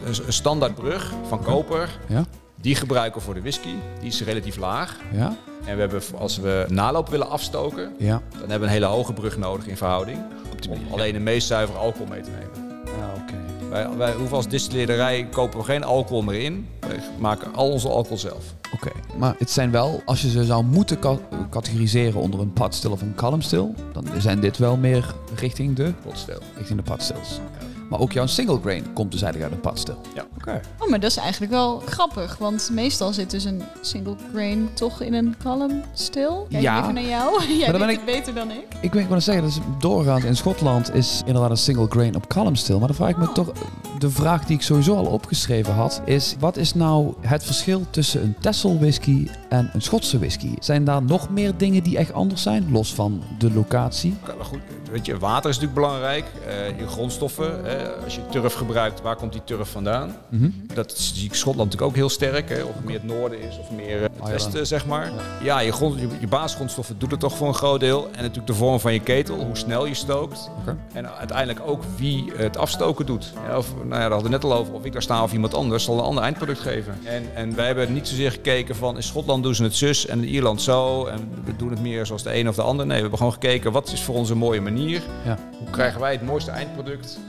S4: een, een standaard brug van koper.
S3: Ja?
S4: Die gebruiken we voor de whisky. Die is relatief laag.
S3: Ja?
S4: En we hebben, als we naloop willen afstoken,
S3: Ja.
S4: dan hebben we een hele hoge brug nodig in verhouding. Om alleen de meest zuivere alcohol mee te nemen.
S3: Ah, oké.
S4: Wij, wij hoeven als distilleerderij kopen we geen alcohol meer in. Wij maken al onze alcohol zelf.
S3: Oké, maar het zijn wel, als je ze zou moeten ca- categoriseren onder een padstil of een kalmstil, dan zijn dit wel meer richting de,
S4: Potstil.
S3: richting de padstils. Maar ook jouw single grain komt dus eigenlijk uit een padstil.
S4: Ja.
S3: Oké.
S5: Oh, maar dat is eigenlijk wel grappig. Want meestal zit dus een single grain toch in een column stil. Kijk
S3: Ja.
S5: even naar jou. Jij
S3: dan
S5: weet
S3: ben
S5: het beter dan ik.
S3: Ik weet wel zeggen, dat is doorgaans in Schotland is inderdaad een single grain op kalmstil. Maar dan vraag ik me
S5: Oh.
S3: toch, de vraag die ik sowieso al opgeschreven had, is wat is nou het verschil tussen een Texel whisky en een Schotse whisky? Zijn daar nog meer dingen die echt anders zijn, los van de locatie?
S4: Oké, maar goed, weet je, water is natuurlijk belangrijk. Eh, je grondstoffen. als je turf gebruikt, waar komt die turf vandaan?
S3: Mhm.
S4: Dat zie ik Schotland natuurlijk ook heel sterk. Hè? Of het meer het noorden is of meer eh, het
S3: Ireland.
S4: westen, zeg maar. Ja, je, grond, je, je basisgrondstoffen doet het toch voor een groot deel. En natuurlijk de vorm van je ketel, hoe snel je stookt. En uiteindelijk ook wie het afstoken doet. Ja, of, nou ja, daar hadden we net al over. Of ik daar sta of iemand anders zal een ander eindproduct geven. En, en wij hebben niet zozeer gekeken van in Schotland doen ze het zus en in Ierland zo. En we doen het meer zoals de een of de ander. Nee, we hebben gewoon gekeken wat is voor ons een mooie manier.
S3: Ja.
S4: Hoe krijgen wij het mooiste eindproduct?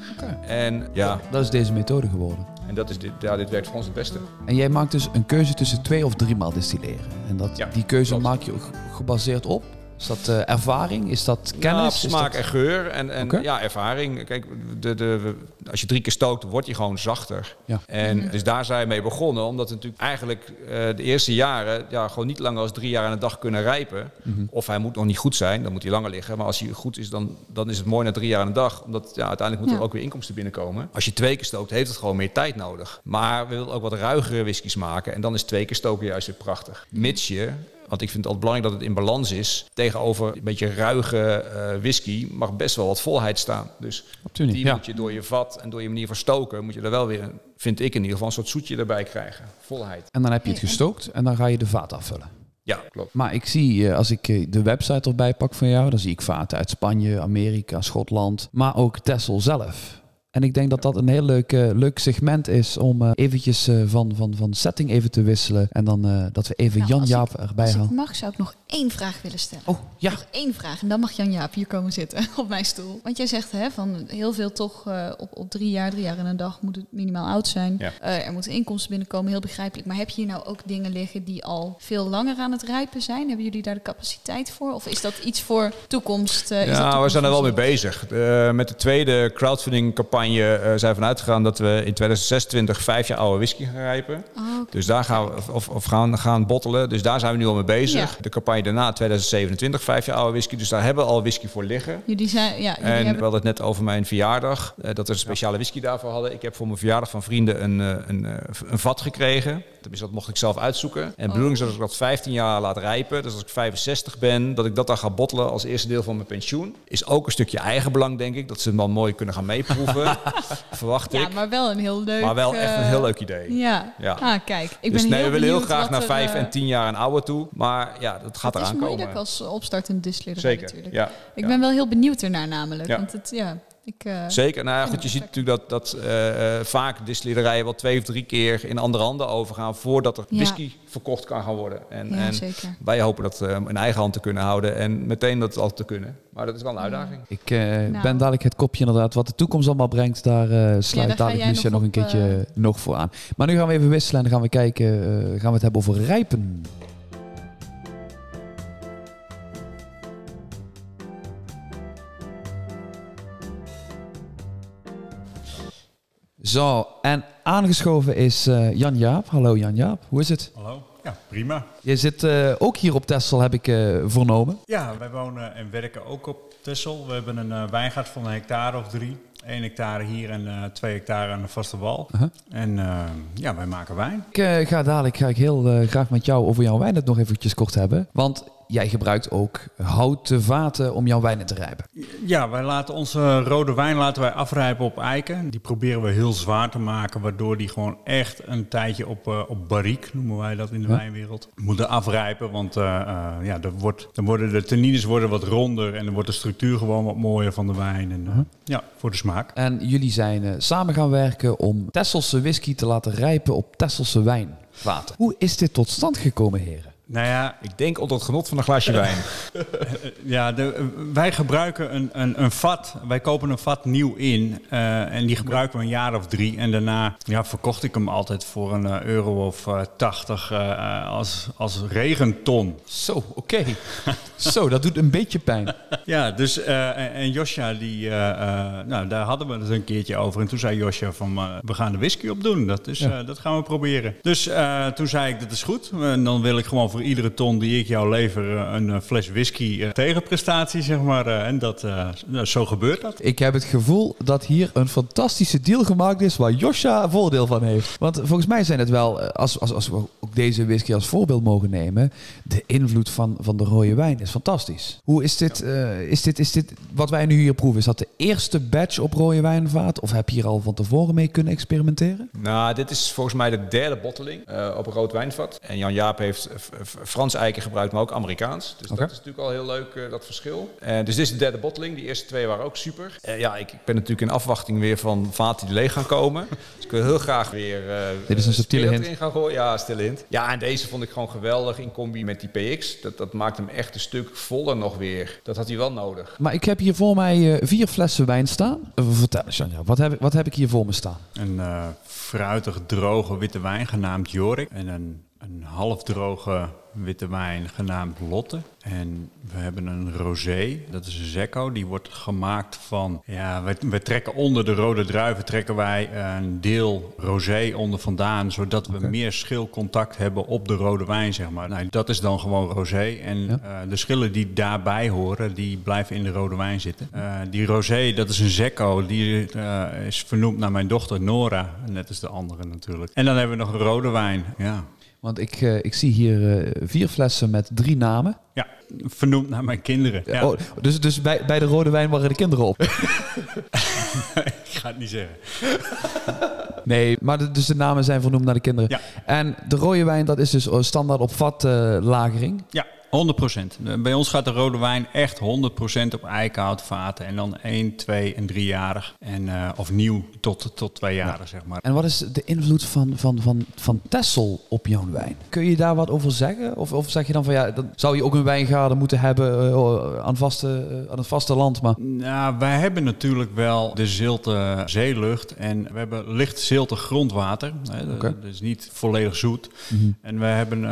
S4: En ja,
S3: Dat is deze methode geworden.
S4: en dat is dit, ja, dit werkt voor ons het beste.
S3: En jij maakt dus een keuze tussen twee of drie maal distilleren. En dat,
S4: Ja,
S3: die keuze
S4: klopt.
S3: maak je ook gebaseerd op? Is dat eh, ervaring? Is dat kennis?
S4: Ja,
S3: Is
S4: smaak
S3: dat-
S4: en geur en, en ja, ervaring. Kijk, de, de, als je drie keer stookt, wordt hij gewoon zachter.
S3: Ja.
S4: En dus daar zijn we mee begonnen, omdat we natuurlijk eigenlijk eh, de eerste jaren ja, gewoon niet langer als drie jaar aan de dag kunnen rijpen.
S3: Mhm.
S4: Of hij moet nog niet goed zijn, dan moet hij langer liggen. Maar als hij goed is, dan, dan is het mooi na drie jaar aan de dag. Omdat ja, uiteindelijk moeten
S5: Ja.
S4: er ook weer inkomsten binnenkomen. Als je twee keer stookt, heeft het gewoon meer tijd nodig. Maar we willen ook wat ruigere whiskies maken. En dan is twee keer stoken juist weer prachtig. Mits je want ik vind het altijd belangrijk dat het in balans is. Tegenover een beetje ruige eh, whisky mag best wel wat volheid staan. Dus
S3: die ja.
S4: moet je door je vat en door je manier van stoken... moet je er wel weer, vind ik in ieder geval, een soort zoetje erbij krijgen. Volheid.
S3: En dan heb je het gestookt en dan ga je de vaat afvullen.
S4: Ja, klopt.
S3: Maar ik zie, eh, als ik eh, de website erbij pak van jou, dan zie ik vaten uit Spanje, Amerika, Schotland, maar ook Texel zelf. En ik denk dat dat een heel leuk, eh, leuk segment is om eh, eventjes eh, van, van, van setting even te wisselen. En dan eh, dat we even
S5: Nou,
S3: Jan-Jaap erbij
S5: Als ik
S3: halen.
S5: mag, zou ik nog één vraag willen stellen.
S3: Oh, ja.
S5: Nog één vraag. En dan mag Jan-Jaap hier komen zitten op mijn stoel. Want jij zegt hè, van heel veel toch eh, op, op drie jaar, drie jaar en een dag moet het minimaal oud zijn.
S4: Ja.
S5: Eh, er moeten inkomsten binnenkomen, heel begrijpelijk. Maar heb je hier nou ook dingen liggen die al veel langer aan het rijpen zijn? Hebben jullie daar de capaciteit voor? Of is dat iets voor toekomst? eh, is dat
S4: Ja, we zijn er wel mee bezig. Eh, met de tweede crowdfunding campagne eh, zijn vanuit gegaan dat we in 2026 vijf jaar oude whisky gaan rijpen.
S5: Oh.
S4: Dus daar gaan we, of, of gaan, gaan bottelen. Dus daar zijn we nu al mee bezig.
S5: Ja.
S4: De campagne daarna, 2027, vijf jaar oude whisky. Dus daar hebben we al whisky voor liggen.
S5: Jullie zijn, ja, jullie
S4: En we hadden het net over mijn verjaardag. eh, dat we een speciale whisky daarvoor hadden. Ik heb voor mijn verjaardag van vrienden een, eh, een, een vat gekregen. Tenminste, dat mocht ik zelf uitzoeken. En de
S5: Oh.
S4: bedoeling is dat ik dat 15 jaar laat rijpen. Dus als ik 65 ben, dat ik dat dan ga bottelen als eerste deel van mijn pensioen. Is ook een stukje eigenbelang, denk ik. Dat ze hem dan mooi kunnen gaan meeproeven. Verwacht ik.
S5: Ja, maar wel een heel leuk...
S4: Maar wel echt een
S5: eh,
S4: heel leuk idee.
S5: Ja.
S4: Ja.
S5: Ah, kijk. Ik
S4: dus
S5: ben
S4: nee,
S5: heel
S4: we willen heel graag naar vijf
S5: eh,
S4: en tien jaar en ouder toe. Maar ja, dat gaat
S5: Het is
S4: eraan komen.
S5: moeilijk als opstartende distilleerder
S4: Zeker,
S5: natuurlijk.
S4: ja.
S5: Ik ben wel heel benieuwd ernaar namelijk. Want het, ja, ik, eh,
S4: Zeker. Nou ja, goed, je ziet natuurlijk dat, dat eh, eh, vaak distillerijen wel twee of drie keer in andere handen overgaan voordat er
S5: Ja.
S4: whisky verkocht kan gaan worden. En,
S5: ja,
S4: en
S5: zeker.
S4: wij hopen dat eh, in eigen hand te kunnen houden en meteen dat al te kunnen. Maar dat is wel een uitdaging.
S3: Ik eh,
S5: Nou.
S3: ben dadelijk het kopje inderdaad. Wat de toekomst allemaal brengt, daar eh sluit
S5: daar
S3: dadelijk
S5: jij
S3: Lucia
S5: nog
S3: nog een keertje nog voor aan. Maar nu gaan we even wisselen en dan gaan we kijken, eh, gaan we het hebben over rijpen. Zo, en aangeschoven is eh, Jan Jaap. Hallo Jan Jaap, hoe is het?
S6: Hallo? Ja, prima.
S3: Je zit eh, ook hier op Texel, heb ik eh, vernomen.
S6: Ja, wij wonen en werken ook op Texel. We hebben een wijngaard van een hectare of drie. 1 hectare hier en eh 2 hectare aan de vaste wal. En ja, wij maken wijn.
S3: Ik ga dadelijk ga ik heel graag met jou over jouw wijn het nog eventjes kort hebben. Want jij gebruikt ook houten vaten om jouw wijnen te rijpen.
S6: Ja, wij laten onze rode wijn laten wij afrijpen op eiken. Die proberen we heel zwaar te maken, waardoor die gewoon echt een tijdje op, eh, op barriek, noemen wij dat in de wijnwereld, moeten afrijpen. Want eh, eh, ja, dan, wordt, dan worden de tannines worden wat ronder en dan wordt de structuur gewoon wat mooier van de wijn. En, eh, Ja, voor de smaak.
S3: En jullie zijn samen gaan werken om Tesselse whisky te laten rijpen op Tesselse wijnvaten. Hoe is dit tot stand gekomen, heren?
S6: Nou ja,
S4: Ik denk onder het genot van een glaasje wijn.
S6: Ja, de, wij gebruiken een, een, een vat. Wij kopen een vat nieuw in. eh, en die gebruiken we een jaar of drie. En daarna ja, verkocht ik hem altijd voor een eh, euro of eh, tachtig eh, als, als regenton.
S3: Zo, oké. Zo, dat doet een beetje pijn.
S6: Ja, dus en, en Josja, die, nou, daar hadden we het een keertje over. En toen zei Josja van, we gaan de whisky op doen. Dat, is,
S3: Ja.
S6: dat gaan we proberen. Dus toen zei ik, dat is goed. En dan wil ik gewoon voor iedere ton die ik jou lever... eh, een eh, fles whisky eh, tegenprestatie, zeg maar. En dat, eh, nou, zo gebeurt dat.
S3: Ik heb het gevoel dat hier een fantastische deal gemaakt is waar Josja voordeel van heeft. Want volgens mij zijn het wel, als, als, als we ook deze whisky als voorbeeld mogen nemen, de invloed van, van de rode wijn is fantastisch. Hoe is dit, eh, is dit, is dit, wat wij nu hier proeven, is dat de eerste batch op rode wijnvaat? Of heb je hier al van tevoren mee kunnen experimenteren?
S4: nou, dit is volgens mij de derde botteling eh, op een rood wijnvat. En Jan Jaap heeft Frans eiken gebruikt, maar ook Amerikaans. Dus dat is natuurlijk al heel leuk, eh, dat verschil. Eh, dus dit is de derde botteling. Die eerste twee waren ook super. Eh, ja, ik, ik ben natuurlijk in afwachting weer van vaten die leeg gaan komen. Dus ik wil heel graag weer... eh,
S3: Dit is een subtiele hint.
S4: erin gaan gooien. Ja, stille hint. Ja, en deze vond ik gewoon geweldig in combi met die PX. Dat, dat maakt hem echt een stuk voller nog weer. Dat had hij wel nodig.
S3: Maar ik heb hier voor mij eh, vier flessen wijn staan. Vertel eens, Janja, wat heb, ik- wat heb ik hier voor me staan?
S6: Een eh fruitig droge witte wijn genaamd Jorik. En een, een halfdroge witte wijn genaamd Lotte. En we hebben een rosé, dat is een Zecco. Die wordt gemaakt van, ja, wij trekken onder de rode druiven trekken wij een deel rosé onder vandaan. Zodat we meer schilcontact hebben op de rode wijn, zeg maar. Nou, dat is dan gewoon rosé. En
S3: Ja.
S6: eh, de schillen die daarbij horen, die blijven in de rode wijn zitten. Eh, die rosé, dat is een Zecco. Die eh, is vernoemd naar mijn dochter Nora. Net als de andere natuurlijk. En dan hebben we nog een rode wijn. Ja,
S3: Want ik, eh, ik zie hier eh, vier flessen met drie namen.
S6: ja vernoemd naar mijn kinderen. Ja.
S3: Oh, dus dus bij, bij de rode wijn waren de kinderen op.
S6: ik ga het niet zeggen.
S3: Nee, maar de, dus de namen zijn vernoemd naar de kinderen.
S6: Ja.
S3: En de rode wijn, dat is dus standaard op vatlagering.
S6: Ja, 100%. Eh, Bij ons gaat de rode wijn echt 100% op eikenhoutvaten. En dan 1, 2 en 3-jarig. En, eh, of nieuw tot, tot 2 jaren, zeg maar.
S3: En wat is de invloed van, van, van, van Texel op jouw wijn? Kun je daar wat over zeggen? Of, of zeg je dan van ja, dan zou je ook een wijngaarden moeten hebben eh, aan, vaste, eh, aan het vasteland? Maar
S6: Nou, wij hebben natuurlijk wel de zilte zeelucht en we hebben licht zilte grondwater. Hè, dat- is niet volledig zoet. En we hebben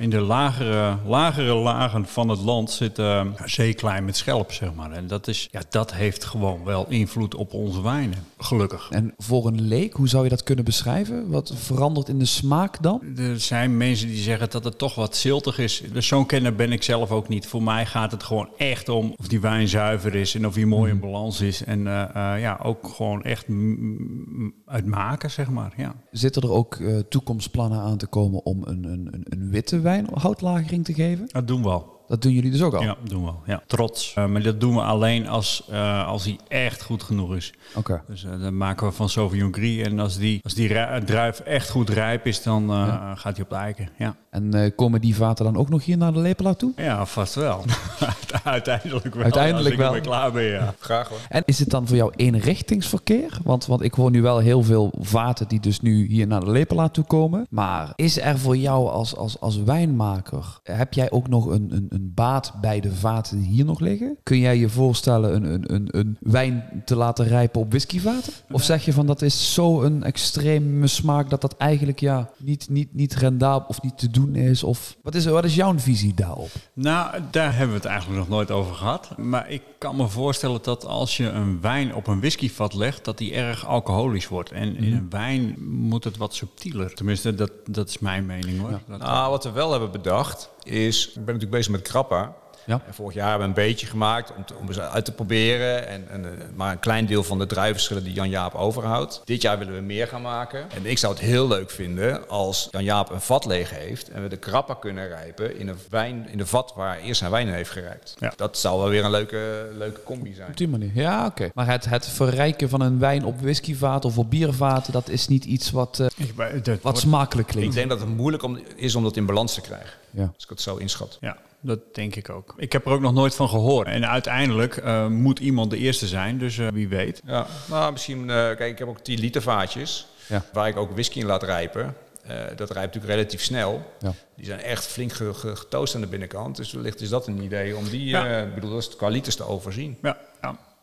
S6: in de lagere, lagere lagen van het land zit eh, zeeklei met schelp, zeg maar. En dat, is, ja, dat heeft gewoon wel invloed op onze wijnen, gelukkig.
S3: En voor een leek, hoe zou je dat kunnen beschrijven? Wat verandert in de smaak dan?
S6: Er zijn mensen die zeggen dat het toch wat ziltig is. Dus zo'n kenner ben ik zelf ook niet. Voor mij gaat het gewoon echt om of die wijn zuiver is en of die mooi in balans is. En eh, eh, ja, ook gewoon echt mm, mm, uit maken, zeg maar. Ja.
S3: Zitten er ook eh, toekomstplannen aan te komen om een, een, een, een witte wijn houtlagering te geven?
S6: Dat doen we al.
S3: Dat doen jullie dus ook al?
S6: Ja, doen we al. Ja. Trots. Eh, maar dat doen we alleen als, eh, als hij echt goed genoeg is.
S3: Oké.
S6: Dus eh, dan maken we van Sauvignon Gris. En als die, als die ru- druif echt goed rijp is, dan eh, gaat hij op de eiken. Ja.
S3: En eh, komen die vaten dan ook nog hier naar de lepelaar toe?
S6: ja, vast wel. Uiteindelijk wel.
S3: Uiteindelijk
S6: als ik
S3: wel.
S6: ermee klaar ben, ja.
S4: Graag hoor.
S3: En is het dan voor jou eenrichtingsverkeer? Want, want ik hoor nu wel heel veel vaten die dus nu hier naar de lepelaar toe komen. Maar is er voor jou als, als, als wijnmaker, heb jij ook nog een, een, een baat bij de vaten die hier nog liggen? Kun jij je voorstellen een, een, een, een wijn te laten rijpen op whiskyvaten? Of zeg je van dat is zo een extreme smaak dat dat eigenlijk ja, niet, niet, niet rendabel of niet te doen is? Of wat is, wat is jouw visie daarop?
S6: Nou, daar hebben we het eigenlijk nog nooit over gehad. Maar ik kan me voorstellen dat als je een wijn op een whiskyvat legt, dat die erg alcoholisch wordt. En in een wijn moet het wat subtieler. Tenminste, dat, dat is mijn mening hoor. Dat-
S4: Nou, wat we wel hebben bedacht is, ik ben natuurlijk bezig met krappa.
S3: Ja.
S4: En vorig jaar hebben we een beetje gemaakt om, te, om eens uit te proberen. En, en, eh, maar een klein deel van de druivenschillen die Jan-Jaap overhoudt. Dit jaar willen we meer gaan maken. En ik zou het heel leuk vinden als Jan-Jaap een vat leeg heeft. En we de krappa kunnen rijpen in een, wijn, in een vat waar hij eerst zijn wijn in heeft gerijpt.
S6: Ja.
S4: Dat zou wel weer een leuke, leuke combi zijn.
S3: Op die manier, ja, oké. Maar het, het verrijken van een wijn op whiskyvaten of op biervaten, dat is niet iets wat, eh,
S6: Ik,
S3: wat
S6: wordt-
S3: smakelijk
S4: Ik
S3: klinkt.
S4: denk dat het moeilijk om, is om dat in balans te krijgen.
S3: Ja.
S4: Als ik het zo inschat.
S6: Ja, dat denk ik ook. Ik heb er ook nog nooit van gehoord. En uiteindelijk eh, moet iemand de eerste zijn, dus eh, wie weet.
S4: Ja, nou misschien, eh, kijk, ik heb ook 10 liter vaatjes
S3: Ja.
S4: waar ik ook whisky in laat rijpen. Eh, dat rijpt natuurlijk relatief snel.
S3: Ja.
S4: Die zijn echt flink ge- ge- getoost aan de binnenkant. Dus wellicht is dat een idee om die,
S6: Ja.
S4: eh, bedoel, dat is qua liters te overzien.
S6: Ja,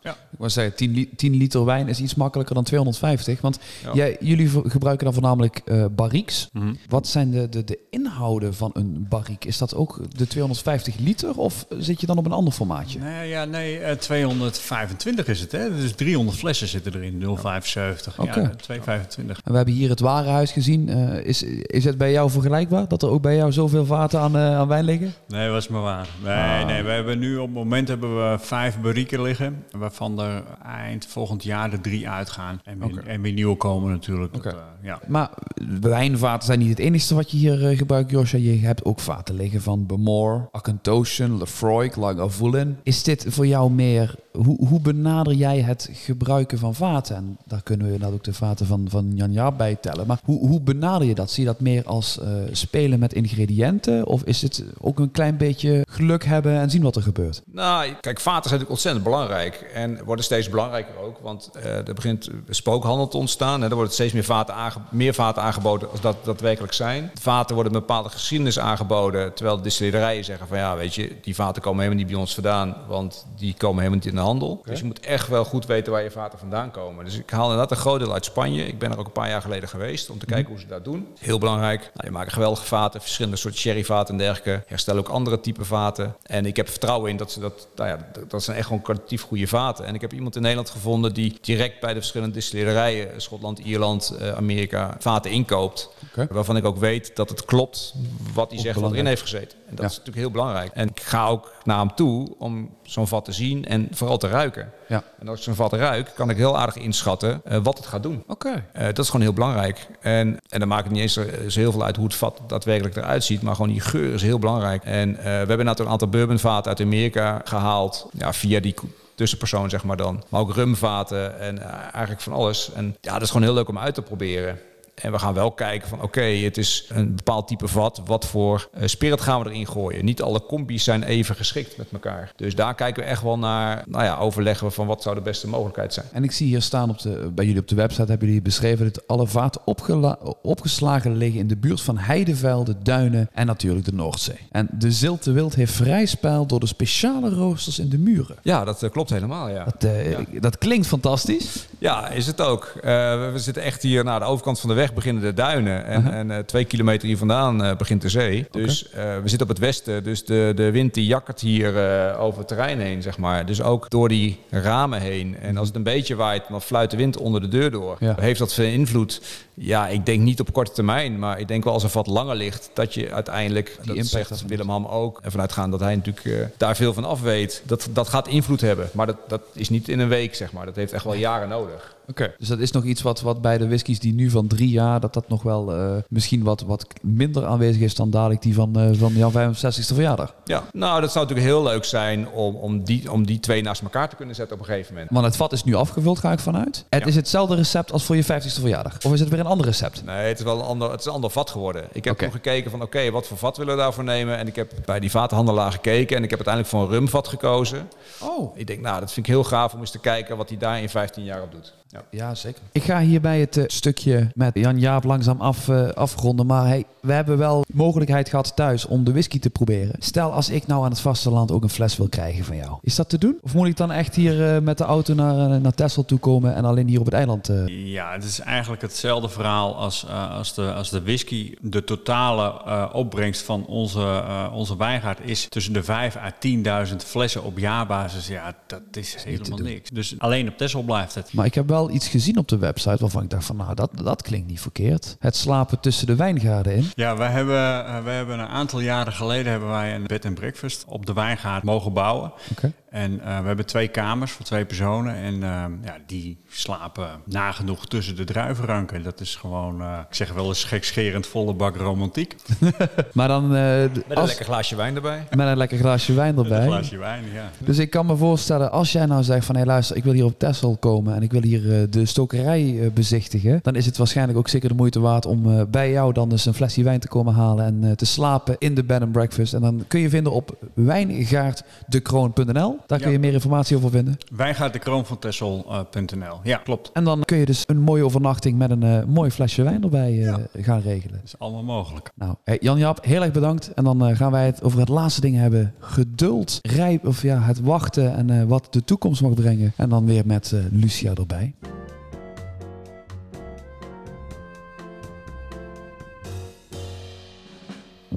S6: ja.
S3: Ik zeggen, 10, li- 10 liter wijn is iets makkelijker dan 250. Want
S4: Ja.
S3: jij, jullie gebruiken dan voornamelijk eh barriques.
S6: Mhm.
S3: Wat zijn de, de, de inhouden van een barrique? Is dat ook de 250 liter of zit je dan op een ander formaatje?
S6: Nee, ja, nee, eh, 225 is het, hè? Dus 300 flessen zitten erin, 0,75.
S3: Oké.
S6: Ja, 225.
S3: En we hebben hier het warenhuis gezien. Eh, is, is het bij jou vergelijkbaar? Dat er ook bij jou zoveel vaten aan, eh, aan wijn liggen?
S6: Nee, was maar waar. Nee,
S3: Ah.
S6: nee, we hebben nu op het moment hebben we vijf barrieken liggen, waarvan er eind volgend jaar er drie uitgaan. En en weer nieuwe komen natuurlijk. Dat, eh, ja.
S3: Maar wijnvaten zijn niet het enige wat je hier eh, gebruikt, Josja. Je hebt ook vaten liggen van Bemore, Akantoshen, Lefroy, Lagavulin. Is dit voor jou meer... Hoe, hoe benader jij het gebruiken van vaten? En daar kunnen we inderdaad ook de vaten van, van Jan Jaap bij tellen. Maar hoe, hoe benader je dat? Zie je dat meer als eh, spelen met ingrediënten? Of is het ook een klein beetje geluk hebben en zien wat er gebeurt?
S4: Nou, kijk, vaten zijn natuurlijk ontzettend belangrijk. En worden steeds belangrijker ook. Want eh, er begint spookhandel te ontstaan. Hè. Er worden steeds meer vaten, aange- meer vaten aangeboden als dat daadwerkelijk zijn. Vaten worden een bepaalde geschiedenis aangeboden. Terwijl de distillerijen zeggen van ja, weet je, die vaten komen helemaal niet bij ons vandaan. Want die komen helemaal niet in de handel. Dus je moet echt wel goed weten waar je vaten vandaan komen. Dus ik haal inderdaad een groot deel uit Spanje. Ik ben er ook een paar jaar geleden geweest om te kijken hoe ze dat doen. Heel belangrijk. Nou, die maken geweldige vaten, verschillende soorten sherryvaten en dergelijke. Herstellen ook andere type vaten. En ik heb vertrouwen in dat ze dat, nou ja, dat- dat zijn echt gewoon kwalitatief goede vaten. En ik heb iemand in Nederland gevonden die direct bij de verschillende distillerijen, Schotland, Ierland, eh, Amerika, vaten inkoopt. Waarvan ik ook weet dat het klopt wat hij zegt wat erin heeft gezeten. En dat
S3: Ja.
S4: is natuurlijk heel belangrijk. En ik ga ook naar hem toe om zo'n vat te zien en vooral te ruiken.
S3: Ja.
S4: En als ik zo'n vat ruik, kan ik heel aardig inschatten eh, wat het gaat doen.
S3: Oké.
S4: Eh, dat is gewoon heel belangrijk. En, en dan maakt het niet eens zo heel veel uit hoe het vat daadwerkelijk eruit ziet. Maar gewoon die geur is heel belangrijk. En eh, we hebben nou een aantal bourbonvaten uit Amerika gehaald. Ja, via die tussenpersoon, zeg maar dan. Maar ook rumvaten en eh, eigenlijk van alles. En ja, dat is gewoon heel leuk om uit te proberen. En we gaan wel kijken van oké, het is een bepaald type vat. Wat voor eh, spirit gaan we erin gooien? Niet alle combi's zijn even geschikt met elkaar. Dus daar kijken we echt wel naar, nou ja, overleggen we van wat zou de beste mogelijkheid zijn.
S3: En ik zie hier staan op de, bij jullie op de website, hebben jullie beschreven dat alle vaten opgeslagen liggen in de buurt van heidevelden, duinen en natuurlijk de Noordzee. En de Zilte Wild heeft vrij spel door de speciale roosters in de muren.
S4: Ja, dat eh, klopt helemaal, ja.
S3: Dat, eh,
S4: Ja.
S3: dat klinkt fantastisch.
S4: Ja, is het ook. We zitten echt hier naar de overkant van de weg beginnen de duinen. En, en eh, twee kilometer hier vandaan eh, begint de zee. Dus eh, we zitten op het westen. Dus de, de wind die jakkert hier over het terrein heen, zeg maar. Dus ook door die ramen heen. En als het een beetje waait, dan fluit de wind onder de deur door.
S3: Ja.
S4: Heeft dat veel invloed? Ja, ik denk niet op korte termijn. Maar ik denk wel als er wat langer ligt, dat je uiteindelijk... Die
S3: impact
S4: zegt Willem Ham ook. En vanuitgaan dat hij natuurlijk daar veel van af weet. Dat, dat gaat invloed hebben. Maar dat, dat is niet in een week, zeg maar. Dat heeft echt wel jaren nodig.
S3: Dus dat is nog iets wat, wat bij de whiskies die nu van drie jaar, dat dat nog wel eh, misschien wat, wat minder aanwezig is dan dadelijk die van, eh, van jouw 65ste verjaardag.
S4: Ja, nou, dat zou natuurlijk heel leuk zijn om, om, die, om die twee naast elkaar te kunnen zetten op een gegeven moment.
S3: Want het vat is nu afgevuld, ga ik vanuit. Het
S4: Ja.
S3: is hetzelfde recept als voor je 50ste verjaardag. Of is het weer een ander recept?
S4: Nee, het is wel een ander, het is een ander vat geworden. Ik heb toen gekeken van, oké, wat voor vat willen we daarvoor nemen? En ik heb bij die vatenhandelaar gekeken en ik heb uiteindelijk voor een rumvat gekozen.
S3: Oh.
S4: Ik denk, nou, dat vind ik heel gaaf om eens te kijken wat hij daar in 15 jaar op doet. Ja.
S3: Ja, zeker. Ik ga hierbij het eh, stukje met Jan-Jaap langzaam af, eh, afronden. Maar hey, we hebben wel mogelijkheid gehad thuis om de whisky te proberen. Stel, als ik nou aan het vasteland ook een fles wil krijgen van jou. Is dat te doen? Of moet ik dan echt hier eh, met de auto naar, naar Texel toe komen en alleen hier op het eiland... eh,
S6: Ja, het is eigenlijk hetzelfde verhaal als, eh, als, de, als de whisky. De totale eh, opbrengst van onze, eh, onze wijngaard is tussen de 5 à 10.000 flessen op jaarbasis. Ja, dat is helemaal niks. Dus alleen op Texel blijft het.
S3: Maar ik heb wel iets gezien op de website waarvan ik dacht van nou, dat, dat klinkt niet verkeerd. Het slapen tussen de wijngaarden in.
S6: Ja, wij hebben, eh, wij hebben een aantal jaren geleden hebben wij een bed and breakfast op de wijngaard mogen bouwen.
S3: Oké.
S6: En eh, we hebben twee kamers voor twee personen. En eh, ja, die slapen nagenoeg tussen de druivenranken. Dat is gewoon, eh, ik zeg wel eens gekscherend volle bak romantiek.
S3: Maar dan eh,
S4: Met een
S3: als-
S4: lekker glaasje wijn erbij.
S3: met een lekker glaasje wijn
S6: Met
S3: erbij.
S6: een glaasje wijn, ja.
S3: Dus ik kan me voorstellen, als jij nou zegt van hé luister, ik wil hier op Texel komen en ik wil hier de stokerij bezichtigen, dan is het waarschijnlijk ook zeker de moeite waard om eh, bij jou dan eens een flesje wijn te komen halen en eh, te slapen in de bed and breakfast. En dan kun je vinden op wijngaarddekroon.nl. Daar kun je meer informatie over vinden.
S6: Wijngaarddekroon.nl. ja, klopt.
S3: En dan kun je dus een mooie overnachting met een eh, mooi flesje wijn erbij eh, gaan regelen.
S6: Dat is allemaal mogelijk.
S3: Nou, hey, Jan-Jaap, heel erg bedankt. En dan eh, gaan wij het over het laatste ding hebben. Geduld, rijp, of ja, het wachten en wat de toekomst mag brengen. En dan weer met Lucia erbij.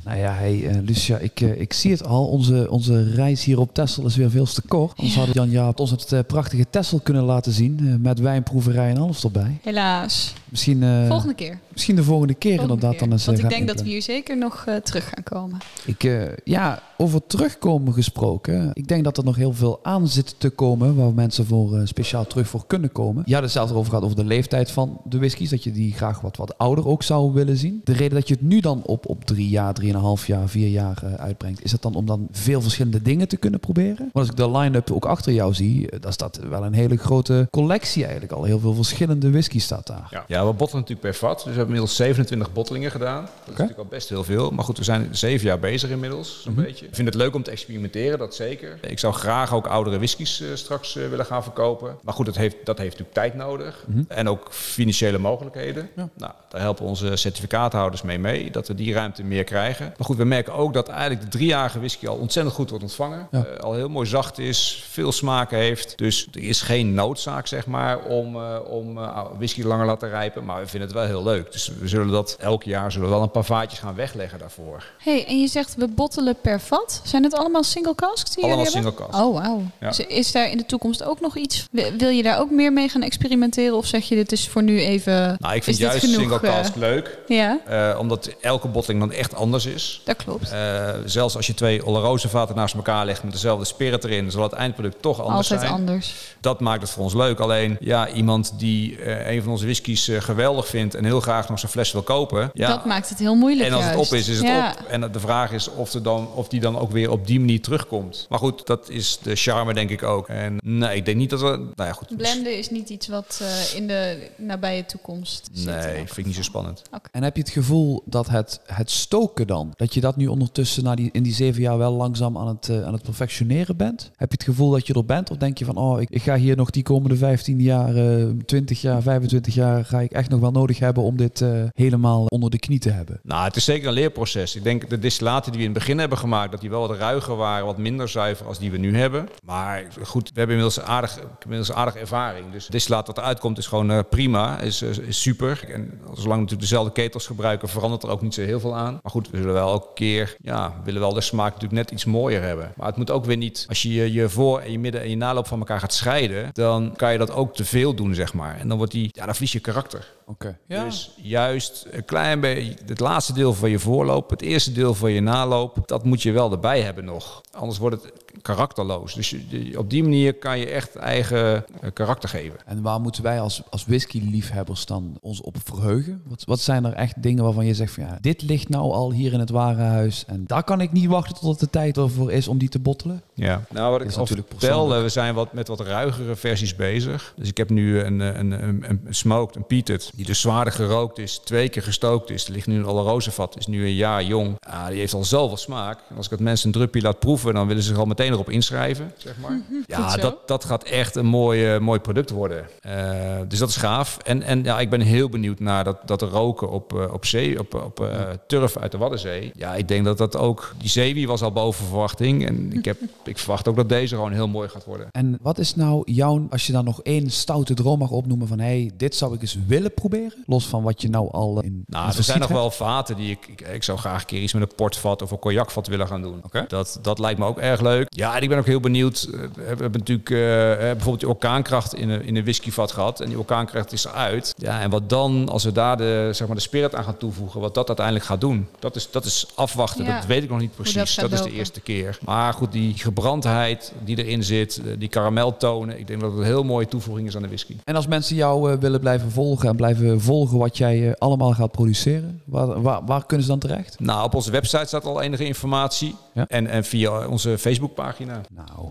S3: Nou ja, hey, eh, Lucia, ik, eh, ik zie het al. Onze, onze reis hier op Texel is weer veel te kort. Anders
S5: Ja.
S3: had Jan-Jaap ons het eh, prachtige Texel kunnen laten zien. met wijnproeverij en alles erbij.
S5: Helaas.
S3: Misschien, eh,
S5: Volgende keer.
S3: misschien de volgende keer
S5: Volgende
S3: inderdaad.
S5: keer.
S3: Dan eens, eh,
S5: Want ik denk dat we hier zeker nog eh, terug gaan komen.
S3: Ik, eh, ja, over terugkomen gesproken. Ik denk dat er nog heel veel aan zit te komen waar mensen voor, eh, speciaal terug voor kunnen komen. Je had het zelfs erover gehad over de leeftijd van de whiskies. Dat je die graag wat, wat ouder ook zou willen zien. De reden dat je het nu dan op, op drie jaar, drieënhalf jaar, vier jaar uitbrengt. Is dat dan om dan veel verschillende dingen te kunnen proberen? Want als ik de line-up ook achter jou zie, dan staat wel een hele grote collectie eigenlijk al. Heel veel verschillende whisky staat daar.
S4: Ja. ja, we bottelen natuurlijk per vat. Dus we hebben inmiddels 27 bottelingen gedaan. Dat is natuurlijk al best heel veel. Maar goed, we zijn zeven jaar bezig inmiddels, zo'n beetje. Ik vind het leuk om te experimenteren, dat zeker. Ik zou graag ook oudere whiskies eh, straks eh, willen gaan verkopen. Maar goed, dat heeft, dat heeft natuurlijk tijd nodig. En ook financiële mogelijkheden. Nou, daar helpen onze certificaathouders mee mee, dat we die ruimte meer krijgen. Maar goed, we merken ook dat eigenlijk de driejarige whisky al ontzettend goed wordt ontvangen.
S3: Ja.
S4: Eh, al heel mooi zacht is, veel smaak heeft. Dus er is geen noodzaak, zeg maar, om, om whisky langer laten Maar we vinden het wel heel leuk. Dus we zullen dat elk jaar zullen we wel een paar vaatjes gaan wegleggen daarvoor.
S5: hey, en je zegt we bottelen per vat. Zijn het allemaal single casks die
S4: Allemaal
S5: jullie hebben?
S4: single cask.
S5: Oh, wauw.
S4: Ja.
S5: Dus is daar in de toekomst ook nog iets? Wil je daar ook meer mee gaan experimenteren? Of zeg je dit is voor nu even...
S4: Nou, ik vind juist
S5: genoeg,
S4: single
S5: eh?
S4: cask leuk.
S5: Ja,
S4: eh, omdat elke botteling dan echt anders is.
S5: dat klopt.
S4: Eh, zelfs als je twee Oloroso vaten naast elkaar legt met dezelfde spirit erin, zal het eindproduct toch anders
S5: Altijd
S4: zijn.
S5: anders.
S4: Dat maakt het voor ons leuk. Alleen ja, iemand die een van onze whiskies geweldig vindt en heel graag nog zijn fles wil kopen. Ja,
S5: Dat maakt het heel moeilijk
S4: en als het op is, is het
S5: Ja.
S4: op. En de vraag is of, er dan, of die dan ook weer op die manier terugkomt. Maar goed, dat is de charme denk ik ook. En nee, ik denk niet dat we... Nou ja, goed.
S5: Blenden is niet iets wat eh, in de nabije toekomst zit.
S4: Nee, vind ik niet zo spannend.
S3: En heb je het gevoel dat het, het stoken dan, dat je dat nu ondertussen na die, in die zeven jaar wel langzaam aan het, eh, aan het perfectioneren bent? Heb je het gevoel dat je er bent? Of denk je van, oh, ik, ik ga hier nog die komende 15 jaar, eh 20 jaar, 25 jaar, ga ik echt nog wel nodig hebben om dit eh, helemaal onder de knie te hebben?
S4: Nou, het is zeker een leerproces. Ik denk de distillaten die we in het begin hebben gemaakt, dat die wel wat ruiger waren, wat minder zuiver als die we nu hebben. Maar goed, we hebben inmiddels aardig, inmiddels aardig ervaring. Dus het distillaat wat eruit komt is gewoon eh, prima, is, super. En zolang we natuurlijk dezelfde ketels gebruiken, verandert er ook niet zo heel veel aan. Maar goed, we zullen wel elke keer, ja, willen wel de smaak natuurlijk net iets mooier hebben. Maar het moet ook weer niet, als je je, je voor en je midden en je naloop van elkaar gaat scheiden, dan kan je dat ook te veel doen, zeg maar. En dan wordt die, ja, dan verlies je karakter.
S3: offer Oké.
S4: Dus juist een klein beetje, het laatste deel van je voorloop, het eerste deel van je naloop, dat moet je wel erbij hebben nog. Anders wordt het karakterloos. Dus je- op die manier kan je echt eigen eh, karakter geven.
S3: En waar moeten wij als, als whisky-liefhebbers dan ons op verheugen? Wat, wat zijn er echt dingen waarvan je zegt van ja, dit ligt nou al hier in het warenhuis en daar kan ik niet wachten tot het de tijd ervoor is om die te bottelen?
S4: Ja. Nou, wat
S3: Is
S4: ik al
S3: natuurlijk
S4: vertelde, we zijn wat, met wat ruigere versies bezig. Dus ik heb nu een, eh, een, een, een smoked, een peated, die dus zwaarder gerookt is, twee keer gestookt is. Er ligt nu een Olorosevat, is nu een jaar jong. Ja, die heeft al zoveel smaak. En als ik het mensen een drupje laat proeven, dan willen ze zich al meteen erop inschrijven, zeg maar. Ja,
S5: Goed zo.
S4: dat, dat gaat echt een mooi, mooi product worden. Eh, dus dat is gaaf. En, en ja, ik ben heel benieuwd naar dat, dat roken op, eh, op zee, op, op eh, turf uit de Waddenzee. Ja, ik denk dat dat ook... Die zeewie was al boven verwachting. En ik, heb, ik verwacht ook dat deze gewoon heel mooi gaat worden.
S3: En wat is nou jouw, als je dan nog één stoute droom mag opnoemen van hé, hey, dit zou ik eens willen proberen? Los van wat je nou al in
S4: Nou,
S3: in het
S4: er zijn nog
S3: hebt.
S4: wel vaten die ik, ik... Ik zou graag een keer iets met een portvat of een cognacvat willen gaan doen. Dat, dat lijkt me ook erg leuk. Ja, en ik ben ook heel benieuwd. eh, We hebben natuurlijk eh, bijvoorbeeld die orkaankracht in een, in een whiskyvat gehad. En die orkaankracht is eruit. Ja, en wat dan, als we daar de, zeg maar, de spirit aan gaan toevoegen, wat dat uiteindelijk gaat doen. Dat is, dat is afwachten.
S5: Ja.
S4: Dat weet ik nog niet precies. Dat, is de eerste keer. Maar goed, die gebrandheid die erin zit, eh, die karameltonen. Ik denk dat het een heel mooie toevoeging is aan de whisky.
S3: En als mensen jou eh, willen blijven volgen en blijven volgen wat jij eh, allemaal gaat produceren, waar, waar, waar kunnen ze dan terecht?
S4: Nou, op onze website staat al enige informatie.
S3: Ja.
S4: En, en via onze Facebookpagina.
S3: Nou,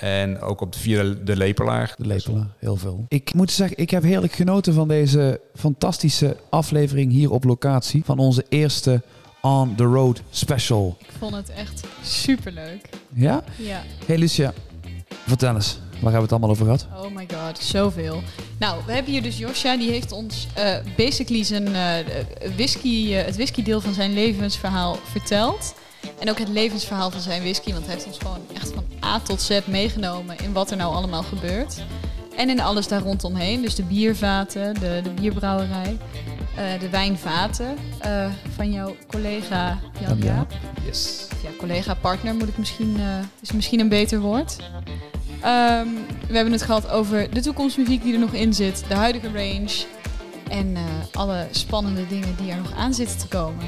S4: en ook op de, via de, lepelaar.
S3: de lepelen, heel veel. Ik moet zeggen, ik heb heerlijk genoten van deze fantastische aflevering hier op locatie. Van onze eerste On The Road special.
S5: Ik vond het echt superleuk.
S3: Ja?
S5: Ja.
S3: Hey Lucia, vertel eens, waar hebben we het allemaal over gehad?
S5: Oh my god, zoveel. Nou, we hebben hier dus Josja, die heeft ons eh, basically zijn eh, whisky, eh, het whiskydeel van zijn levensverhaal verteld. En ook het levensverhaal van zijn whisky, want hij heeft ons gewoon echt van A tot Z meegenomen in wat er nou allemaal gebeurt. En in alles daar rondomheen, dus de biervaten, de, de bierbrouwerij, eh, de wijnvaten eh, van jouw collega Jan Jaap.
S3: Yes.
S5: Ja, collega-partner moet ik misschien, eh, is misschien een beter woord. Ehm, we hebben het gehad over de toekomstmuziek die er nog in zit, de huidige range en eh, alle spannende dingen die er nog aan zitten te komen.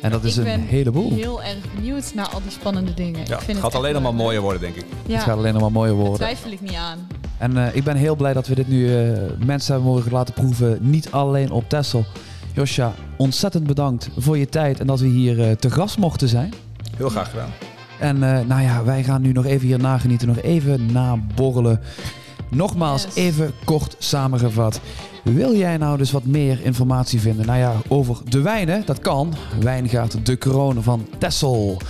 S3: En dat is
S5: Ik
S3: een
S5: ben
S3: heleboel.
S5: Heel erg benieuwd naar al die spannende dingen.
S4: Ja,
S5: ik
S4: het
S5: vind
S4: gaat
S5: echt
S4: alleen nog maar mooier worden, denk ik.
S5: Ja,
S3: Het gaat alleen nog maar mooier
S5: daar
S3: worden.
S5: twijfel ik niet aan.
S3: En eh, ik ben heel blij dat we dit nu eh, mensen hebben mogen laten proeven. Niet alleen op Texel. Josja, ontzettend bedankt voor je tijd en dat we hier eh, te gast mochten zijn.
S4: Heel graag gedaan.
S3: En eh, nou ja, wij gaan nu nog even hier nagenieten, nog even naborrelen. Nogmaals,
S5: Yes.
S3: even kort samengevat. Wil jij nou dus wat meer informatie vinden? Nou ja, over de wijnen, dat kan. Wijngaard De Kroon van Tessel.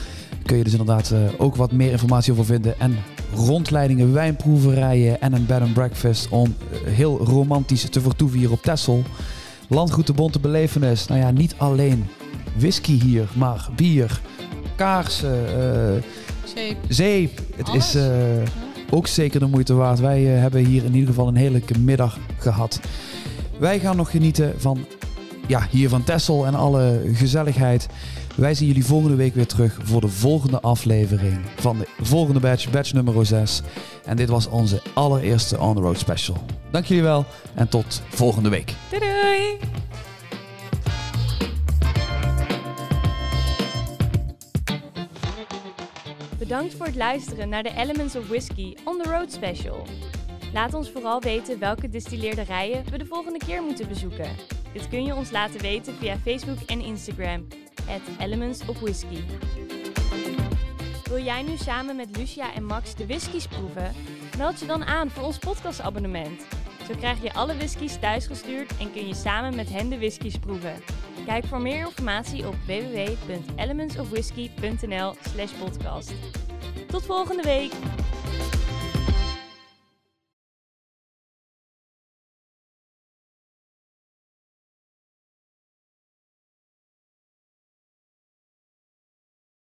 S3: Kun je dus inderdaad eh, ook wat meer informatie over vinden. En rondleidingen, wijnproeverijen en een bed and breakfast om eh, heel romantisch te vertoeven hier op Tessel. Landgoed de Bonte Belevenis. Nou ja, niet alleen whisky hier, maar bier, kaarsen, eh,
S5: Zeep.
S3: zeep. Het
S5: Alles.
S3: is eh, ook zeker de moeite waard. Wij eh, hebben hier in ieder geval een heerlijke middag gehad. Wij gaan nog genieten van ja, hier van Tessel en alle gezelligheid. Wij zien jullie volgende week weer terug voor de volgende aflevering van de volgende batch, batch nummer 6. En dit was onze allereerste On The Road special. Dank jullie wel en tot volgende week.
S1: Doei doei! Bedankt voor het luisteren naar de Elements of Whiskey on the Road special. Laat ons vooral weten welke distilleerderijen we de volgende keer moeten bezoeken. Dit kun je ons laten weten via Facebook en Instagram, Elements of Whisky. Wil jij nu samen met Lucia en Max de whiskies proeven? Meld je dan aan voor ons podcastabonnement. Zo krijg je alle whiskies thuisgestuurd en kun je samen met hen de whiskies proeven. Kijk voor meer informatie op www.elementsofwhisky.nl slash podcast. Tot volgende week!